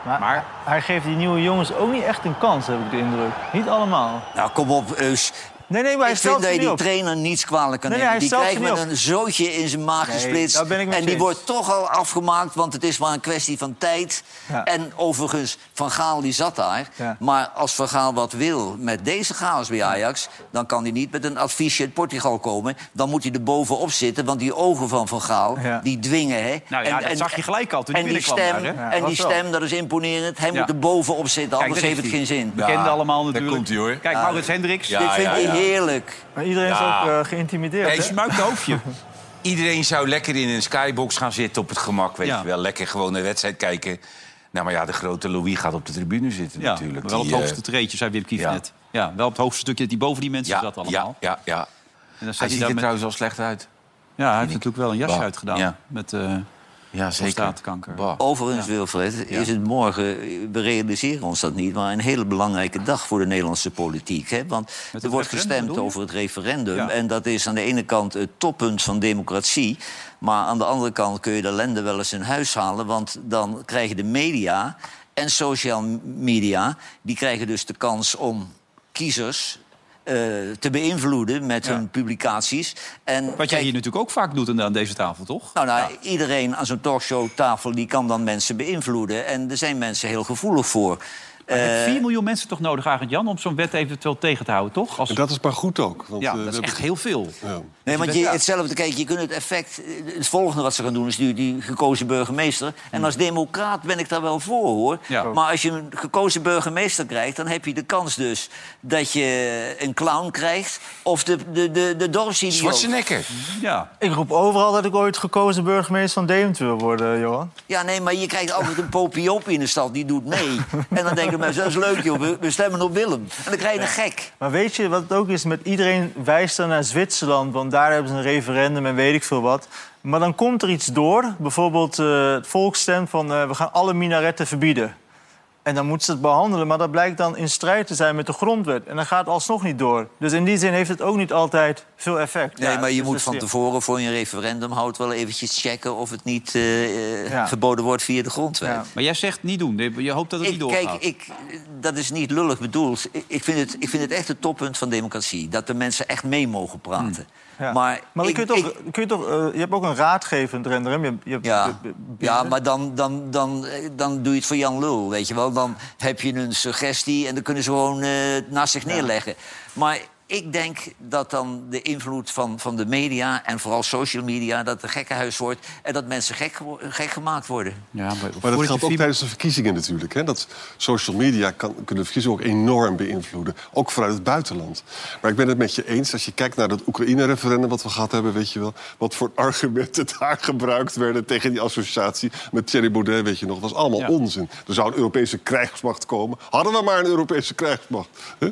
Maar, Maar- hij geeft die nieuwe jongens ook niet echt een kans, heb ik de indruk. Niet allemaal. Nou, kom op, Eus. Nee, nee, maar hij Ik vind dat je niet die op. trainer niets kwalijk kan Nee, nemen. Die krijgt met een zootje in zijn maag Nee, gesplitst. daar ik en die eens. wordt toch al afgemaakt, want het is maar een kwestie van tijd. Ja. En overigens, Van Gaal die zat daar. Ja. Maar als Van Gaal wat wil met deze chaos bij Ajax... dan kan hij niet met een adviesje uit Portugal komen. Dan moet hij er bovenop zitten, want die ogen van Van Gaal... Ja. die dwingen, hè. Nou ja, dat zag je gelijk al toen en hij die binnenkwam stem, daar, en die stem, dat is imponerend. Hij Ja. moet er bovenop zitten, anders daar heeft het geen zin. Bekende allemaal natuurlijk. komt hij, hoor. Kijk, Maurits Hendricks. Ja. Dit vindt hij ja. Heerlijk. Maar iedereen is Ja. ook eh, geïntimideerd. Nee, hè? Smuikt hoofdje. Iedereen zou lekker in een skybox gaan zitten op het gemak, weet Ja. je wel. Lekker gewoon een wedstrijd kijken. Nou, maar ja, de grote Louis gaat op de tribune zitten Ja, natuurlijk. wel op het eh, hoogste treedje, zei Wim Kief ja. net. Ja, wel op het hoogste stukje dat hij boven die mensen ja, zat ja, allemaal. ja, ja. En dan Hij ziet er met... trouwens al slecht uit. Ja, hij heeft natuurlijk wel een jasje Bah, uitgedaan. ja. Met, eh, Ja, zeker. Prostaatkanker. Bah. Overigens, Wilfred, is het morgen, we realiseren ons dat niet... maar een hele belangrijke dag voor de Nederlandse politiek. Hè? Want er wordt gestemd over het referendum... Ja. en dat is aan de ene kant het toppunt van democratie... maar aan de andere kant kun je de ellende wel eens in huis halen... want dan krijgen de media en social media... die krijgen dus de kans om kiezers... eh, te beïnvloeden met hun publicaties. En Wat jij kijk, hier natuurlijk ook vaak doet aan aan deze tafel, toch? nou, nou, iedereen aan zo'n talkshowtafel die kan dan mensen beïnvloeden. En er zijn mensen heel gevoelig voor. Je hebt Eh, 4 miljoen mensen toch nodig, Arend Jan, om zo'n wet eventueel tegen te houden, toch? Als... En dat is maar goed ook. Want, ja, eh, dat is echt heel veel. Ja. nee, want je, hetzelfde, kijk, je kunt het effect... Het volgende wat ze gaan doen is die, die gekozen burgemeester. En als democraat ben ik daar wel voor, hoor. Ja. Maar als je een gekozen burgemeester krijgt... dan heb je de kans dus dat je een clown krijgt... of de, de, de, de dorpsidioot. Schwarzenegger. Ja. Ik roep overal dat ik ooit gekozen burgemeester van Deventer wil worden, Johan. Ja, nee, maar je krijgt altijd een popiop in de stad, die doet mee. En dan denken mensen, dat is leuk, joh, we, stemmen op Willem. En dan krijg je een gek. Maar weet je wat het ook is? Met iedereen wijst dan naar Zwitserland, want daar hebben ze een referendum en weet ik veel wat. Maar dan komt er iets door, bijvoorbeeld eh, het volk stemt van eh, we gaan alle minaretten verbieden. En dan moeten ze het behandelen, maar dat blijkt dan in strijd te zijn met de grondwet. En dan gaat het alsnog niet door. Dus in die zin heeft het ook niet altijd veel effect. Nee, Ja, maar je dus moet dat van tevoren voor je referendum houdt wel eventjes checken of het niet eh, eh, Ja. verboden wordt via de grondwet. Ja. Maar jij zegt niet doen. Je hoopt dat het Ik, niet kijk, doorgaat. ik, dat is niet lullig bedoeld. Ik, ik, vind het, ik vind het echt het toppunt van democratie. Dat de mensen echt mee mogen praten. Ja. Maar, Maar ik, je, kunt toch, ik- kun je, toch, eh, je hebt ook een raadgevend referendum. Je, je, ja, je- je- ja, maar dan, dan, dan, eh, dan doe je het voor Jan Lul, weet je wel. Dan heb je een suggestie en dan kunnen ze gewoon eh, naast zich neerleggen. Maar ik denk dat dan de invloed van, van de media en vooral social media... dat het een gekkenhuis wordt en dat mensen gek, gek gemaakt worden. Ja, maar, Maar dat geldt ook tijdens de verkiezingen natuurlijk. Hè? Dat social media kan, kunnen de verkiezingen ook enorm beïnvloeden. Ook vanuit het buitenland. Maar ik ben het met je eens. Als je kijkt naar dat Oekraïne-referendum wat we gehad hebben... weet je wel, wat voor argumenten daar gebruikt werden... tegen die associatie met Thierry Baudet, weet je nog. was allemaal Ja. onzin. Er zou een Europese krijgsmacht komen. Hadden we maar een Europese krijgsmacht. Hè?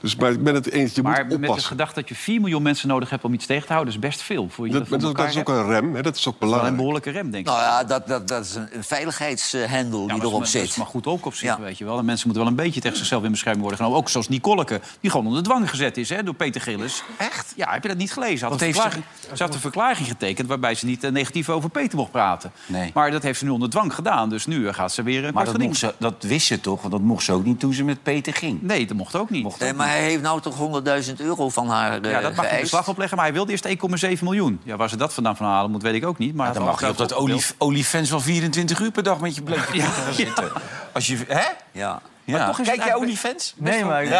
Dus maar ik ben het eens, je Maar moet met de gedachte dat je 4 miljoen mensen nodig hebt om iets tegen te houden... is best veel. Voor je Dat, dat, dat, is ook een rem, hè? dat is ook wel een belangrijk. behoorlijke rem, denk ik. Nou ja, dat, dat, dat is een, veiligheidshendel Ja, die maar erop Dat is zit. maar goed ook op zich, Ja. weet je wel. En mensen moeten wel een beetje tegen zichzelf in bescherming worden genomen. Ook zoals Nicoleke, die gewoon onder dwang gezet is hè, door Peter Gillis. Echt? Ja, heb je dat niet gelezen? Had heeft ze- ze had een verklaring getekend waarbij ze niet eh, negatief over Peter mocht praten. Nee. Maar dat heeft ze nu onder dwang gedaan. Dus nu eh, gaat ze weer een Maar dat, geding. mocht ze, dat wist ze toch? Want dat mocht ze ook niet toen ze met Peter ging. Nee, dat mocht ook niet. Nee, maar hij heeft nou toch 100.000 euro van haar eh ja, dat mag je beslag opleggen, maar hij wilde eerst 1,7 miljoen. Ja, waar ze dat vandaan van halen moet, weet ik ook niet. Maar dan mag je op dat olif olifants van 24 uur per dag met je bleekje Ja, gaan zitten. Als je, hè? Ja. Ja. toch is Kijk jij olifants? Nee, maar ik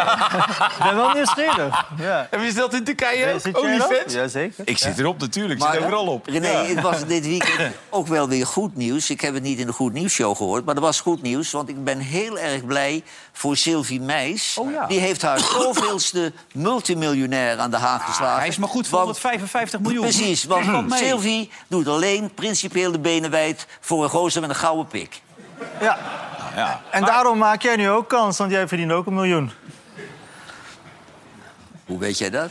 ben wel nieuwsgierig. Ja. Heb je dat in Turkije ook? Erop? Olifants? Jazeker. Ik zit erop natuurlijk, ik zit overal op. René, het was dit weekend ook wel weer goed nieuws. Ik heb het niet in de Goed Nieuws Show gehoord, maar er was goed nieuws. Want ik ben heel erg blij voor Sylvie Meis. Oh ja. Die heeft haar zoveelste multimiljonair aan de haak geslagen. Hij is maar goed voor Want- 155 miljoen. Precies, want. Sylvie doet alleen principieel de benen wijd... voor een gozer met een gouden pik. Ja. Ja. En daarom maak jij nu ook kans, want jij verdient ook een miljoen. Hoe weet jij dat?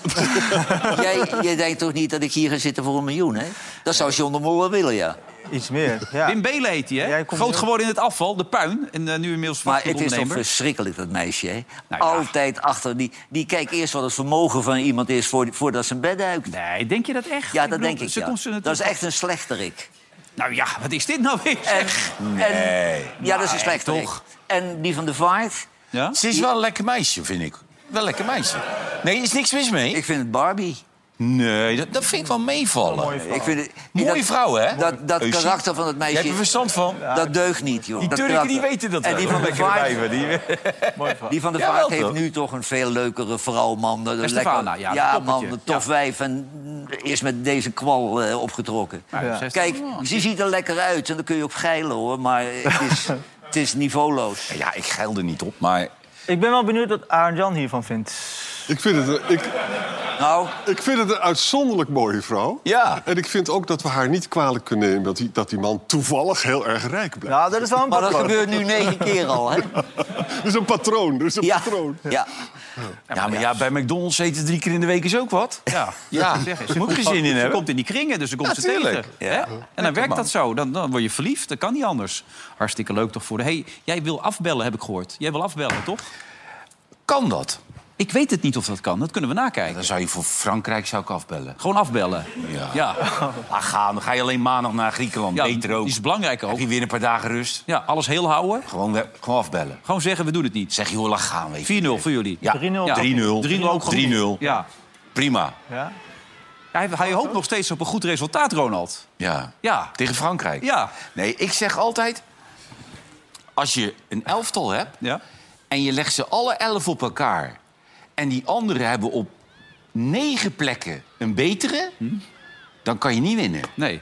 jij, jij denkt toch niet dat ik hier ga zitten voor een miljoen, hè? Dat zou John de Mol wel willen, ja. Iets meer, ja. Wim Belen heet hij, hè? Jij komt Groot nu- geworden in het afval, de puin. En eh, nu inmiddels Maar het is toch verschrikkelijk, dat meisje. Hè? Nou ja. Altijd achter. Die, die kijkt eerst wat het vermogen van iemand is voor, voordat ze een bed duikt. Nee, denk je dat echt? Ja, dat bedoel, denk ik. ze Ja. komt ze Dat is echt een slechterik. Nou ja, wat is dit nou weer? En, en, ja, dat is een slechterik. toch? En die van de Vaart, Ja? Ze is wel een lekker meisje, vind ik. Wel een lekker meisje. Nee, er is niks mis mee. ik vind het Barbie. Nee, dat, dat vind ik wel meevallen. Ik vind het, Mooie dat, vrouw, hè? Dat, dat Eusie. karakter van het meisje, er verstand van. dat deugt niet, joh. Die Dat Turken die weten dat En wel. die van de Vaart, die- die van de Ja, Vaart heeft toch? nu toch een veel leukere vrouw, man. Dat lekker- ja, ja een man, een tof Ja. wijf. En is met deze kwal eh, opgetrokken. Ja. zes- Kijk, ze ziet er lekker uit en daar kun je op geilen, hoor. Maar het is, het is niveauloos. Ja, ik geil er niet op, maar... Ik ben wel benieuwd wat Arend Jan hiervan vindt. Ik vind het, een- ik, Nou, ik vind het een uitzonderlijk mooie vrouw. Ja. En ik vind ook dat we haar niet kwalijk kunnen nemen... dat die, dat die man toevallig heel erg rijk blijft. Ja, dat is wel een maar dat gebeurt nu negen keer al, hè? Er is een patroon, er is een Ja, patroon. ja. Ja, maar ja, bij McDonald's eten drie keer in de week is ook wat. Ja, Ja, zeg eens. daar moet geen zin in Ze hebben. komt in die kringen, dus ze komt Ja, ze tegen. Hè? En dan werkt man. dat zo. Dan, dan word je verliefd. Dat kan niet anders. Hartstikke leuk toch voor de... hey, jij wil afbellen, heb ik gehoord. Jij wil afbellen, toch? Kan dat? Ik weet het niet of dat kan. Dat kunnen we nakijken. Dan zou je voor Frankrijk zou ik afbellen. Gewoon afbellen. Ja. Ja, Ah, ga, dan ga je alleen maandag naar Griekenland. ja Beter ook. die is belangrijk ook. Heb je weer een paar dagen rust. Ja, alles heel houden. Gewoon, we- gewoon afbellen. Gewoon zeggen, we doen het niet. 4-0 Zeg je, laat gaan we? even? voor jullie. Ja, 3-0. 3-0. 3-0 ook gewoon. 3-0. Ja. Prima. Ja? Hij, hij hoopt nog steeds op een goed resultaat, Ronald. Ja. Ja. Tegen Frankrijk. Ja. Nee, ik zeg altijd... Als je een elftal hebt Ja. en je legt ze alle elf op elkaar... en die anderen hebben op negen plekken een betere... Hm? dan kan je niet winnen. Nee.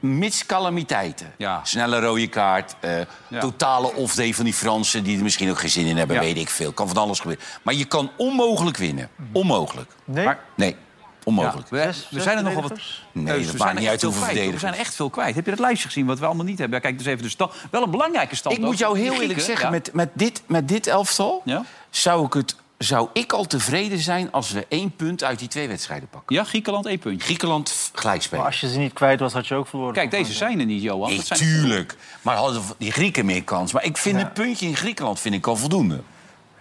Mits calamiteiten. Ja. Snelle rode kaart. eh, Ja. Totale off-day van die Fransen... die er misschien ook geen zin in hebben, Ja. weet ik veel. Kan van alles gebeuren. Maar je kan onmogelijk winnen. Onmogelijk. Nee? Maar- Nee, onmogelijk. We, we zijn er nog wel wat... Nee, Heus, dat we maakt niet uit veel hoeveel hoor. We zijn echt veel kwijt. Heb je dat lijstje gezien wat we allemaal niet hebben? Ja, kijk dus even de stand. Wel een belangrijke stand. Ik ook. moet jou heel eerlijk zeggen, ja. met, met, dit, met dit elftal... Ja? Zou, ik het, zou ik al tevreden zijn als we één punt uit die twee wedstrijden pakken. Ja, Griekenland één puntje. Griekenland f- gelijk Maar als je ze niet kwijt was, had je ook verloren. Kijk, deze zijn er niet, Johan. Nee, Dat zijn... tuurlijk. Maar hadden die Grieken meer kans. Maar ik vind een puntje in Griekenland vind ik al voldoende.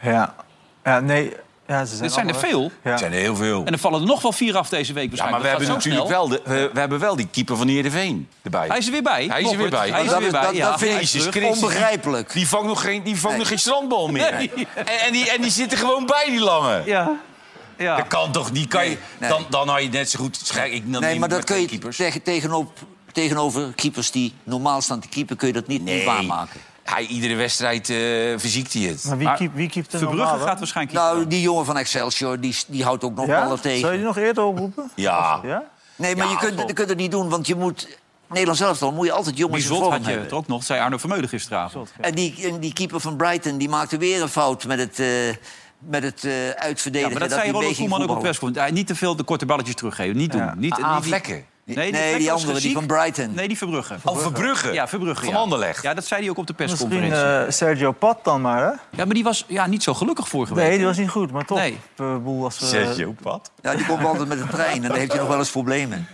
Ja. Ja, nee. Ja, ze zijn Dit zijn er veel. Ja. Er zijn er heel veel. En er vallen er nog wel vier af deze week Ja, maar we hebben natuurlijk snel. wel, de, we, we hebben wel die keeper van Heerenveen erbij. Hij is er weer bij. Hij is er weer bij. Hij is Dat er weer bij, dat- ja. dat vind ik. Christus. Onbegrijpelijk. Die vangt nog geen, die vangt nog geen strandbal meer. Nee. En, en, die, en die zit er gewoon bij, die lange. Ja. Ja. Dat kan toch niet? Kan je, nee. Dan, dan had je net zo goed... Ik, dan Nee, maar dat kun je tegen, tegenop, tegenover keepers die normaal staan te keeper... kun je dat niet, niet waarmaken. Hij, iedere wedstrijd eh verziekt hij het. Maar wie, Maar keep, wie keept er Verbrugge normaal, gaat waarschijnlijk... Nou, die jongen van Excelsior, die, die houdt ook nog Ja? ballen tegen. Zou je die nog eerder oproepen? Ja. Ja? Nee, maar Ja, je kunt, je kunt het niet doen, want je moet... Nederland zelf dan moet je altijd jongens in vorm had je het ook nog, zei Arno Vermeulen gisteravond. En die, en die keeper van Brighton die maakte weer een fout met het, eh met het eh, Ja, uitverdedigen. maar dat hij zei Ronald Koeman ook op persconferentie. Niet te veel de korte balletjes teruggeven. Niet doen. Ja. Niet, Ah, niet- Vlekken. Nee, Nee, die, andere, die van Brighton. Nee, die Verbrugge. Oh, Verbrugge. Ja, Verbrugge. Van ja. Anderlecht. Ja, dat zei hij ook op de Misschien persconferentie. eh, Sergio Pat dan maar, hè? Ja, maar die was ja, niet zo gelukkig vorige week. Nee, die was niet goed, maar toch. Nee. De boel was... eh, wat? Ja, die komt altijd met de trein en dan heeft hij nog wel eens problemen.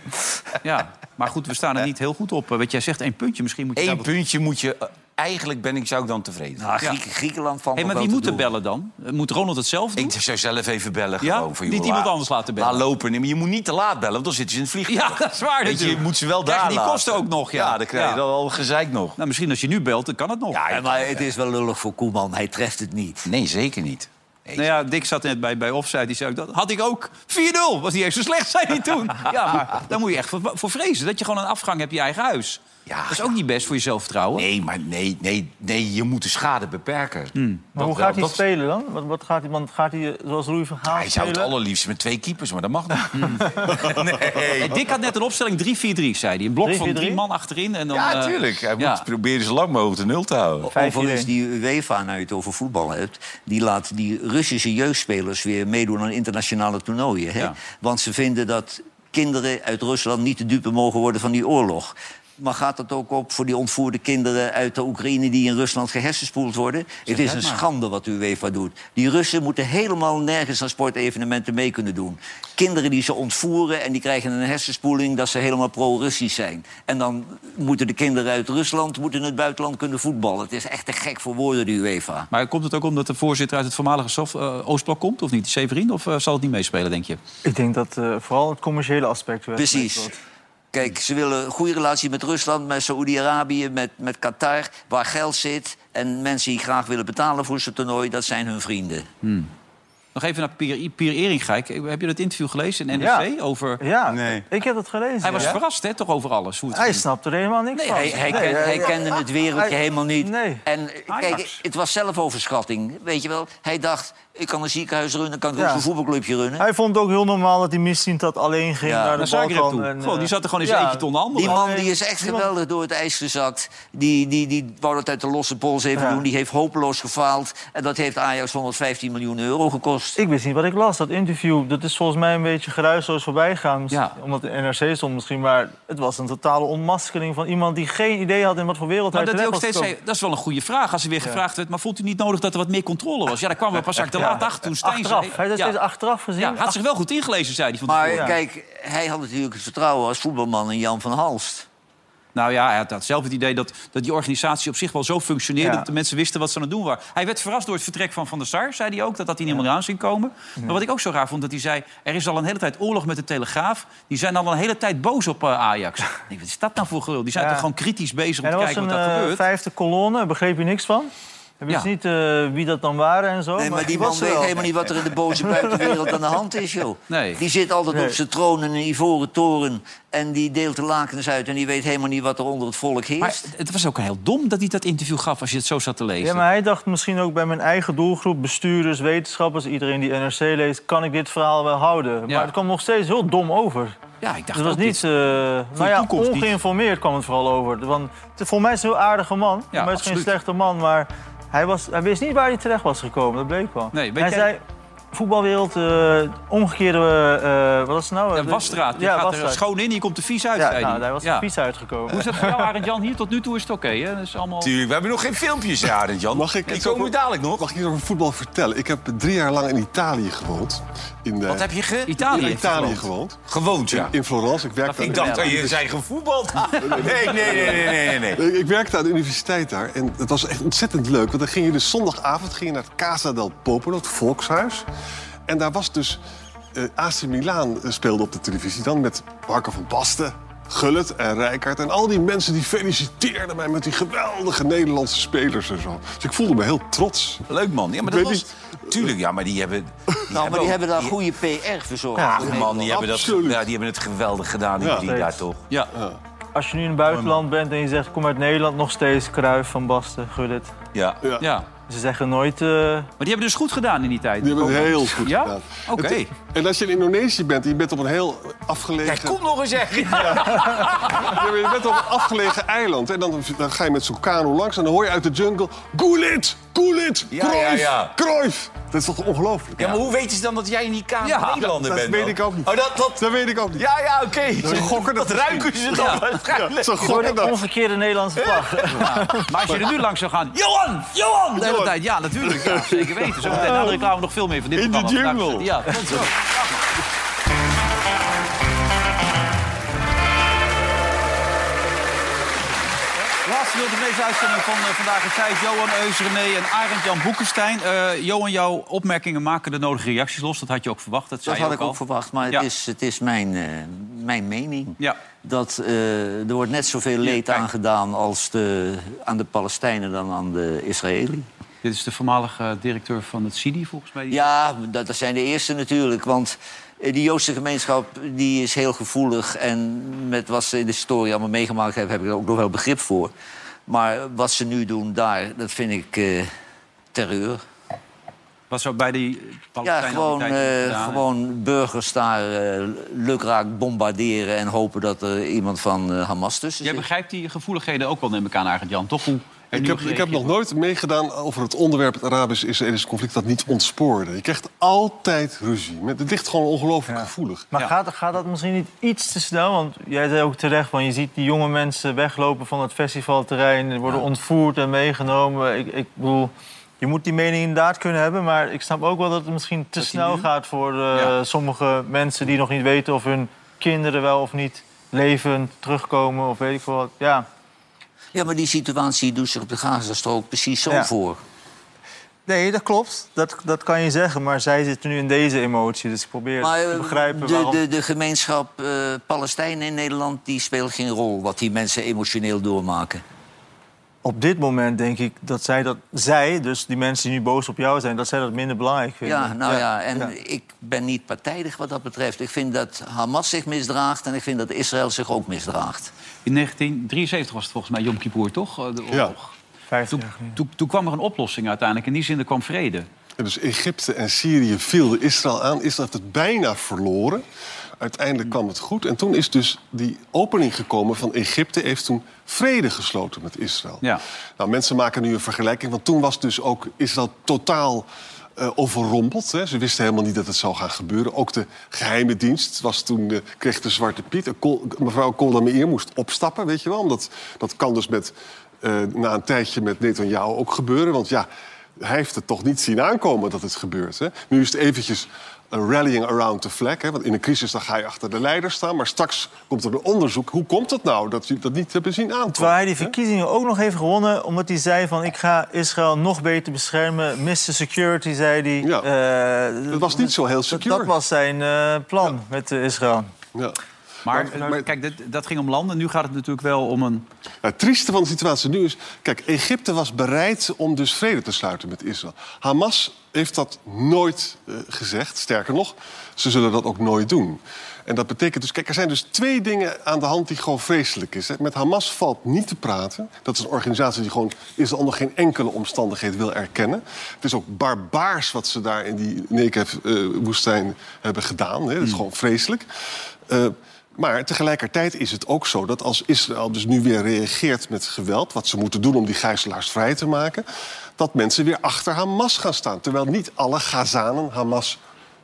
Ja, maar goed, we staan er niet heel goed op. Weet jij zegt één puntje, misschien moet je... daar Eén puntje moet je... Eigenlijk ben ik, zou ik dan tevreden zijn. Nou, Griek- Griekenland valt Hey, maar wel wie moet er bellen dan? Moet Ronald het zelf doen? Ik zou zelf even bellen Ja? gewoon. Voor Niet joh, iemand laat- anders laten bellen? Laat lopen. Nee, maar je moet niet te laat bellen, want dan zitten ze in het vliegtuig. Ja, dat is waar Weet je, moet ze wel daar die kosten ook nog, ja. Ja, dan krijg je Ja. dan al gezeik nog. Nou, misschien als je nu belt, dan kan het nog. Ja, maar het is wel lullig voor Koeman. Hij treft het niet. Nee, zeker niet. Nee. Nou ja, Dick zat net bij, bij Offside. Die zei ook, dat had ik ook. 4-0. Was niet eens zo slecht, zei hij toen. Ja, maar daar moet je echt voor, voor vrezen. Dat je gewoon een afgang hebt in je eigen huis. Ja, dat is ook niet best voor je zelfvertrouwen. Nee, maar nee, nee, nee, je moet de schade beperken. Hmm. Maar hoe gaat hij dat- spelen dan? Wat, wat gaat hij, want gaat hij eh, zoals Louis van Gaal Hij zou het allerliefst met twee keepers, maar dat mag niet. Hey, Dick had net een opstelling 3-4-3, zei hij. Een blok van 3-4-3? drie man achterin. En dan, Ja, eh, tuurlijk. Hij ja. moet proberen zo lang mogelijk de nul te houden. Overigens, die UEFA, nou je het over voetbal hebt... die laat die Russische jeugdspelers weer meedoen aan internationale toernooien. Hè? Ja. Want ze vinden dat kinderen uit Rusland niet de dupe mogen worden van die oorlog. Maar gaat dat ook op voor die ontvoerde kinderen uit de Oekraïne... die in Rusland gehersenspoeld worden? het is een schande wat de UEFA doet. Die Russen moeten helemaal nergens aan sportevenementen mee kunnen doen. Kinderen die ze ontvoeren en die krijgen een hersenspoeling... dat ze helemaal pro-Russisch zijn. En dan moeten de kinderen uit Rusland moeten in het buitenland kunnen voetballen. Het is echt te gek voor woorden, de UEFA. Maar komt het ook omdat de voorzitter uit het voormalige Sof- eh, Oostblok komt, of niet? Severin, of eh, zal het niet meespelen, denk je? Ik denk dat eh, vooral het commerciële aspect... Precies. meespeelt. Kijk, ze willen een goede relatie met Rusland, met Saoedi-Arabië, met, met Qatar, waar geld zit. En mensen die graag willen betalen voor zo'n toernooi, dat zijn hun vrienden. Nog even naar Pier, Pier Eringijk. Heb je dat interview gelezen in NRC? Ja. Over... Ja, Nee. ik heb dat gelezen. Hij was ja. verrast, hè, toch over alles? Hoe het Hij ging. snapte er helemaal niks van. Hij, hij, Nee, ken- hij eh, kende het wereldje hij- helemaal niet. Nee. En eh, kijk, het was zelfoverschatting. Weet je wel, hij dacht, ik kan een ziekenhuis runnen, kan ik ook Ja. een voetbalclubje runnen. Hij vond het ook heel normaal dat hij misziend dat alleen ging Ja. naar de Balkan. toe. en, Gewoon, eh, die zat er gewoon ja, eentje te onderhandelen. Die man die is echt geweldig door het ijs gezakt. Die, die, die wou dat uit de losse pols even Ja. doen. Die heeft hopeloos gefaald. En dat heeft Ajax 115 miljoen euro gekost. Ik wist niet wat ik las. Dat interview, dat is volgens mij een beetje geruisloos voorbij gegaan. Misschien- Ja. Omdat de NRC stond misschien. Maar het was een totale onmaskeling van iemand die geen idee had in wat voor wereld Maar hij dat, hij ook was steeds zei, dat is wel een goede vraag als er weer gevraagd werd. Maar vond u niet nodig dat er wat meer controle was? Ja, daar kwamen we pas eigenlijk te laat achter toen Stijn Achteraf. zei- Hij heeft achteraf gezien. Ja, had zich wel goed ingelezen, zei hij van Maar kijk, hij had natuurlijk het vertrouwen als voetbalman in Jan van Halst. Nou ja, hij had had zelf het idee dat, dat die organisatie op zich wel zo functioneerde... Ja. dat de mensen wisten wat ze aan het doen waren. Hij werd verrast door het vertrek van Van der Sar, zei hij ook. Dat had hij niet helemaal aan zien komen. Maar wat ik ook zo raar vond, dat hij zei... er is al een hele tijd oorlog met de Telegraaf. Die zijn al een hele tijd boos op eh, Ajax. Ik wat is dat nou voor gelul? Die zijn toch gewoon kritisch bezig om te kijken wat er eh, gebeurt? vijfde kolonne, begreep je niks van? Ik wist Ja. niet eh, wie dat dan waren en zo. Nee, maar die die man was weet helemaal niet wat er in de boze buitenwereld aan de hand is, joh. Nee. Die zit altijd Nee. op zijn troon in een ivoren toren... en die deelt de lakens uit en die weet helemaal niet wat er onder het volk Maar heerst. het was ook heel dom dat hij dat interview gaf als je het zo zat te lezen. Ja, maar hij dacht misschien ook bij mijn eigen doelgroep, bestuurders, wetenschappers, iedereen die NRC leest, kan ik dit verhaal wel houden. Ja. Maar het kwam nog steeds heel dom over. Ja, ik dacht Het was ook niet, eh nou ja, ongeïnformeerd kwam het vooral over. Want voor mij is het een heel aardige man. voor mij is geen slechte man, maar hij, was, hij wist niet waar hij terecht was gekomen. Dat bleek wel. Nee, hij jij- zei, voetbalwereld, eh omgekeerde, eh, wat was het nou? De- wasstraat. Je Ja, gaat er wasstraat. schoon in, je komt er vies uit, Ja, zei nou, daar was Ja. er vies uitgekomen. Hoe is dat voor jou, Arend Jan? Hier tot nu toe is het oké, hè? Dat is allemaal... Tuurlijk, we hebben nog geen filmpjes, ja, Arend Jan. Mag ik Die komen over- dadelijk nog. Mag ik iets over voetbal vertellen? Ik heb drie jaar lang in Italië gewoond. In, Wat heb je ge... Italië. in Italië gewoond. gewoond. Ja. In Florence. Ik werkte, Ik dacht dat je zei gevoetbald. Nee, nee, nee, nee, nee, nee. de, ik werkte aan de universiteit daar. En het was echt ontzettend leuk. Want dan ging je dus zondagavond ging je naar het Casa del Popolo, het volkshuis. En daar was dus... eh AC Milan eh, speelde op de televisie dan met Marco van Basten... Gullit en Rijkaard. En al die mensen die feliciteerden mij met die geweldige Nederlandse spelers en zo. Dus ik voelde me heel trots. Leuk, man. Ja, maar dat was... Tuurlijk, ja, maar die hebben... Die nou, maar die hebben daar goede PR verzorgd. Ja, Man, die hebben, dat, Absoluut. ja, die hebben het geweldig gedaan, die Ja. drie daar toch? Ja. Als je nu in het buitenland bent en je zegt, kom uit Nederland, nog steeds Kruif, Van Basten, Gullit. Ja. Ja. ja. Ze zeggen nooit... eh, Maar die hebben dus goed gedaan in die tijd. Die hebben het heel goed Ja? gedaan. Oké. En als je in Indonesië bent en je bent op een heel afgelegen... Kijk, kom nog eens zeggen. Ja, je bent op een afgelegen eiland. En dan, dan ga je met zo'n kano langs en dan hoor je uit de jungle... Gullit, Gullit, Ja, Cruyff, ja, ja. Cruyff. Dat is toch ongelooflijk? Ja, maar hoe weten ze dan dat jij in die Ja, Nederlander dat bent? weet dan? ik ook niet. Oh, dat, dat... Dat weet ik ook niet. Ja, ja, oké. Ze gokken dat Dat ruiken ze dan waarschijnlijk. Ze gokken dat. omgekeerde Nederlandse vlag. Maar als je er nu langs zou gaan... Johan! Johan! De hele tijd. Ja, natuurlijk. Ja, zeker weten. Zometeen na de reclame nog veel meer van dit In de jungle. Ja, tot zo. Laatste deel van deze uitzending van eh, vandaag is tijd. Johan Eus, René en Arend-Jan Boekenstein. Eh, Johan, jouw opmerkingen maken de nodige reacties los. Dat had je ook verwacht. Dat, zei Dat had ik al. ook verwacht, maar Ja. het is, het is mijn, eh, mijn mening. Ja. Dat er wordt net zoveel leed aangedaan als de, aan de Palestijnen dan aan de Israëli. Dit is de voormalige directeur van het CIDI, volgens mij. Ja, dat, dat zijn de eerste natuurlijk. Want eh, die Joodse gemeenschap die is heel gevoelig. En met wat ze in de historie allemaal meegemaakt hebben... heb ik er ook nog wel begrip voor. Maar wat ze nu doen daar, dat vind ik eh, terreur. Was zo bij die Ja, Palestijnen gewoon, eh, gedaan, hè? gewoon burgers daar lukraak bombarderen... en hopen dat er iemand van Hamas tussen Jij zit. begrijpt die gevoeligheden ook wel, neem ik aan, Arend Jan. Toch hoe Ik heb, ik heb nog nooit meegedaan over het onderwerp het Arabisch-Israëlische conflict dat niet ontspoorde. Je krijgt altijd ruzie. Met- Het ligt gewoon ongelooflijk gevoelig. Maar gaat, gaat dat misschien niet iets te snel? Want jij zei ook terecht, van, je ziet die jonge mensen weglopen van het festivalterrein... worden ontvoerd en meegenomen. Ik, ik bedoel, je moet die mening inderdaad kunnen hebben... maar ik snap ook wel dat het misschien te snel gaat voor eh, Ja. sommige mensen... die nog niet weten of hun kinderen wel of niet levend terugkomen of weet ik veel wat. Ja, Ja, maar die situatie doet zich op de Gazastrook precies zo Ja. voor. nee, dat klopt. Dat, dat kan je zeggen. Maar zij zitten nu in deze emotie. Dus ik probeer Maar te eh, begrijpen de, waarom... de, de gemeenschap eh Palestijnen in Nederland die speelt geen rol... wat die mensen emotioneel doormaken. Op dit moment denk ik dat zij dat... Zij, dus die mensen die nu boos op jou zijn... dat zij dat minder belangrijk vinden. Ja, nou ja, en ja. ik ben niet partijdig wat dat betreft. Ik vind dat Hamas zich misdraagt en ik vind dat Israël zich ook misdraagt. In 1973 was het volgens mij Yom Kippur, toch? Eh, De Ja. oorlog. 50 Toen, jaar geleden. toen, toen kwam er een oplossing uiteindelijk. In die zin er kwam vrede. En dus Egypte en Syrië vielen Israël aan. Israël heeft het bijna verloren. Uiteindelijk kwam het goed. En toen is dus die opening gekomen van Egypte... heeft toen vrede gesloten met Israël. Ja. Nou, mensen maken nu een vergelijking. Want toen was dus ook Israël totaal eh, overrompeld. Hè. Ze wisten helemaal niet dat het zou gaan gebeuren. Ook de geheime dienst was toen, eh, kreeg de Zwarte Piet. Kol- mevrouw Golda Meir moest opstappen, weet je wel. Omdat, dat kan dus met, eh, na een tijdje met Netanyahu ook gebeuren. Want ja, hij heeft het toch niet zien aankomen dat het gebeurt. Hè. Nu is het eventjes een rallying around the flag. Hè. Want in een crisis dan ga je achter de leider staan. Maar straks komt er een onderzoek. Hoe komt het nou dat jullie dat niet hebben zien aankomen? Terwijl hij die hè? verkiezingen ook nog heeft gewonnen... omdat hij zei van ik ga Israël nog beter beschermen. Mr. Security, zei hij. Ja. Eh, Dat was niet zo heel secure. Dat was zijn eh, plan met eh, Israël. Ja. Maar, Maar- maar- kijk, dat, dat ging om landen. Nu gaat het natuurlijk wel om een... Het trieste van de situatie nu is... Kijk, Egypte was bereid om dus vrede te sluiten met Israël. Hamas heeft dat nooit eh, gezegd. Sterker nog, ze zullen dat ook nooit doen. En dat betekent dus... Kijk, er zijn dus twee dingen aan de hand die gewoon vreselijk is. Hè. Met Hamas valt niet te praten. Dat is een organisatie die gewoon Israël onder geen enkele omstandigheid wil erkennen. Het is ook barbaars wat ze daar in die Negev-woestijn hebben gedaan. Hè. Dat is gewoon vreselijk. Eh, maar tegelijkertijd is het ook zo dat als Israël dus nu weer reageert met geweld... wat ze moeten doen om die gijzelaars vrij te maken... dat mensen weer achter Hamas gaan staan. Terwijl niet alle Gazanen Hamas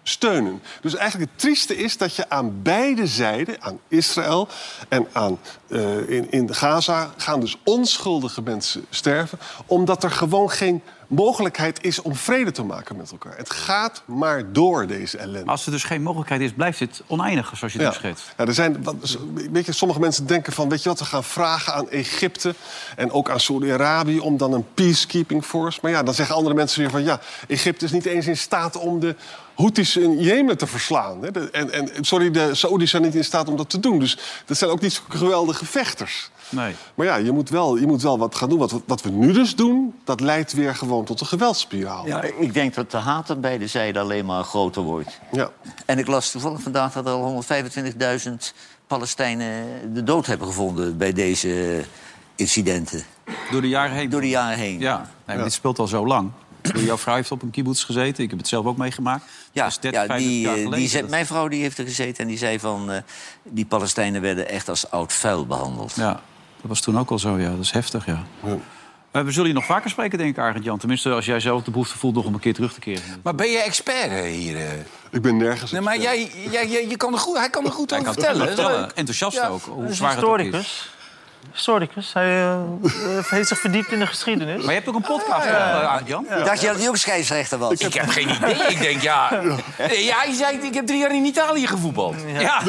steunen. Dus eigenlijk het trieste is dat je aan beide zijden, aan Israël en aan, eh, in, in Gaza... gaan dus onschuldige mensen sterven... omdat er gewoon geen mogelijkheid is om vrede te maken met elkaar. Het gaat maar door, deze ellende. Als er dus geen mogelijkheid is, blijft dit oneindig, zoals je het Ja. schetst. Ja, er zijn, wat- weet je, sommige mensen denken van... weet je wat, we gaan vragen aan Egypte en ook aan Saudi-Arabië... om dan een peacekeeping force. Maar ja, dan zeggen andere mensen weer van... ja, Egypte is niet eens in staat om de Houthis in Jemen te verslaan. Hè. De- En, en, sorry, de Saoedi's zijn niet in staat om dat te doen. Dus dat zijn ook niet geweldige vechters. Nee. Maar ja, je moet wel, je moet wel wat gaan doen. Wat, we- wat we nu dus doen, dat leidt weer gewoon tot een geweldsspiraal. Ja, ik denk dat de haat aan beide zijden alleen maar groter wordt. Ja. En ik las toevallig vandaag dat er al 125.000 Palestijnen de dood hebben gevonden bij deze incidenten. Door de jaren heen. Door de jaren heen. Ja, nee, maar dit speelt al zo lang. Jouw vrouw heeft op een kibbutz gezeten. Ik heb het zelf ook meegemaakt. Ja, Dat is 30, ja 35 die, jaar geleden. die zei- Dat- mijn vrouw die heeft er gezeten en die zei van... eh, die Palestijnen werden echt als oud vuil behandeld. Ja, dat was toen ook al zo, ja. Dat is heftig, ja. Eh, we zullen je nog vaker spreken, denk ik, Arend Jan. Tenminste, als jij zelf de behoefte voelt nog om een keer terug te keren. Maar ben je expert hier? eh? Ik ben nergens... Nee, maar jij, jij, jij, je kan er goed, hij kan er goed over vertellen. goed Dat is vertellen. Enthousiast Ja. ook, hoe zwaar het ook is. Historicus. Hij eh, eh, heeft zich verdiept in de geschiedenis. Maar je hebt ook een podcast, hè, Arend Jan? Dacht je dat hij ook scheidsrechter was? Ik heb geen idee. Ik denk, ja... Nee, ja, hij zei, ik heb drie jaar in Italië gevoetbald. Ja,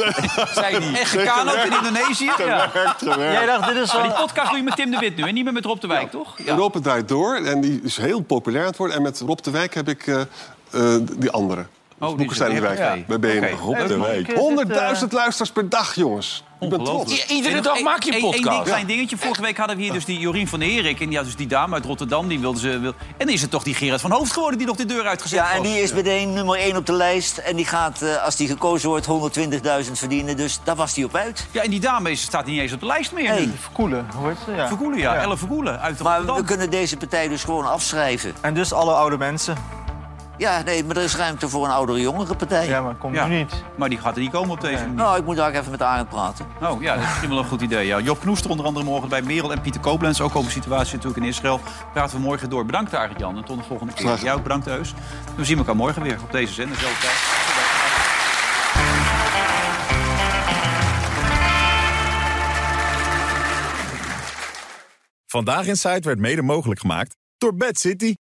Zei hij. en gekanoot in Indonesië. Ja. Jij dacht, dit is Maar wel... die podcast doe je met Tim de Wit nu en niet meer met Rob de Wijk, toch? Ja. Europa draait door en die is heel populair aan het worden. En met Rob de Wijk heb ik eh, eh, die andere. Oh, die Boekenstein is- de Wijk. ja. Bij BNR. Rob de Wijk. mag ik, eh, 100.000 luisteraars per dag, jongens. Ik ben trots. Iedere dag maak je een één- één ding, podcast. klein dingetje. Vorige week hadden we hier dus die Jorien van der Herik. En die had dus die dame uit Rotterdam. Die wilde ze, wil... En dan is het toch die Gerard van Hoofd geworden die nog de deur uitgezet Ja, en die is meteen nummer 1 op de lijst. En die gaat, eh, als die gekozen wordt, 120.000 verdienen. Dus daar was hij op uit. Ja, en die dame is, staat niet eens op de lijst meer. Nee. Verkoelen, hoe heet ze? Ja. Vergoelen, ja. Elle Vergoelen uit Maar Rotterdam. we kunnen deze partij dus gewoon afschrijven. En dus alle oude mensen. Ja, nee, maar er is ruimte voor een oudere jongere partij. Ja, maar komt Ja. nu niet. Maar die gaat er niet komen op deze manier. Nou, ik moet daar even met Arend praten. Oh ja, dat is misschien wel een goed idee. Ja. Job Knoester onder andere morgen bij Merel en Pieter Koblenz. Ook over de situatie natuurlijk in Israël. Praten we morgen door. Bedankt eigenlijk Jan en tot de volgende keer. Graag. Jij ook bedankt Eus. We zien elkaar morgen weer op deze zender. Zelfde tijd. Vandaag in Site werd mede mogelijk gemaakt door Bad City.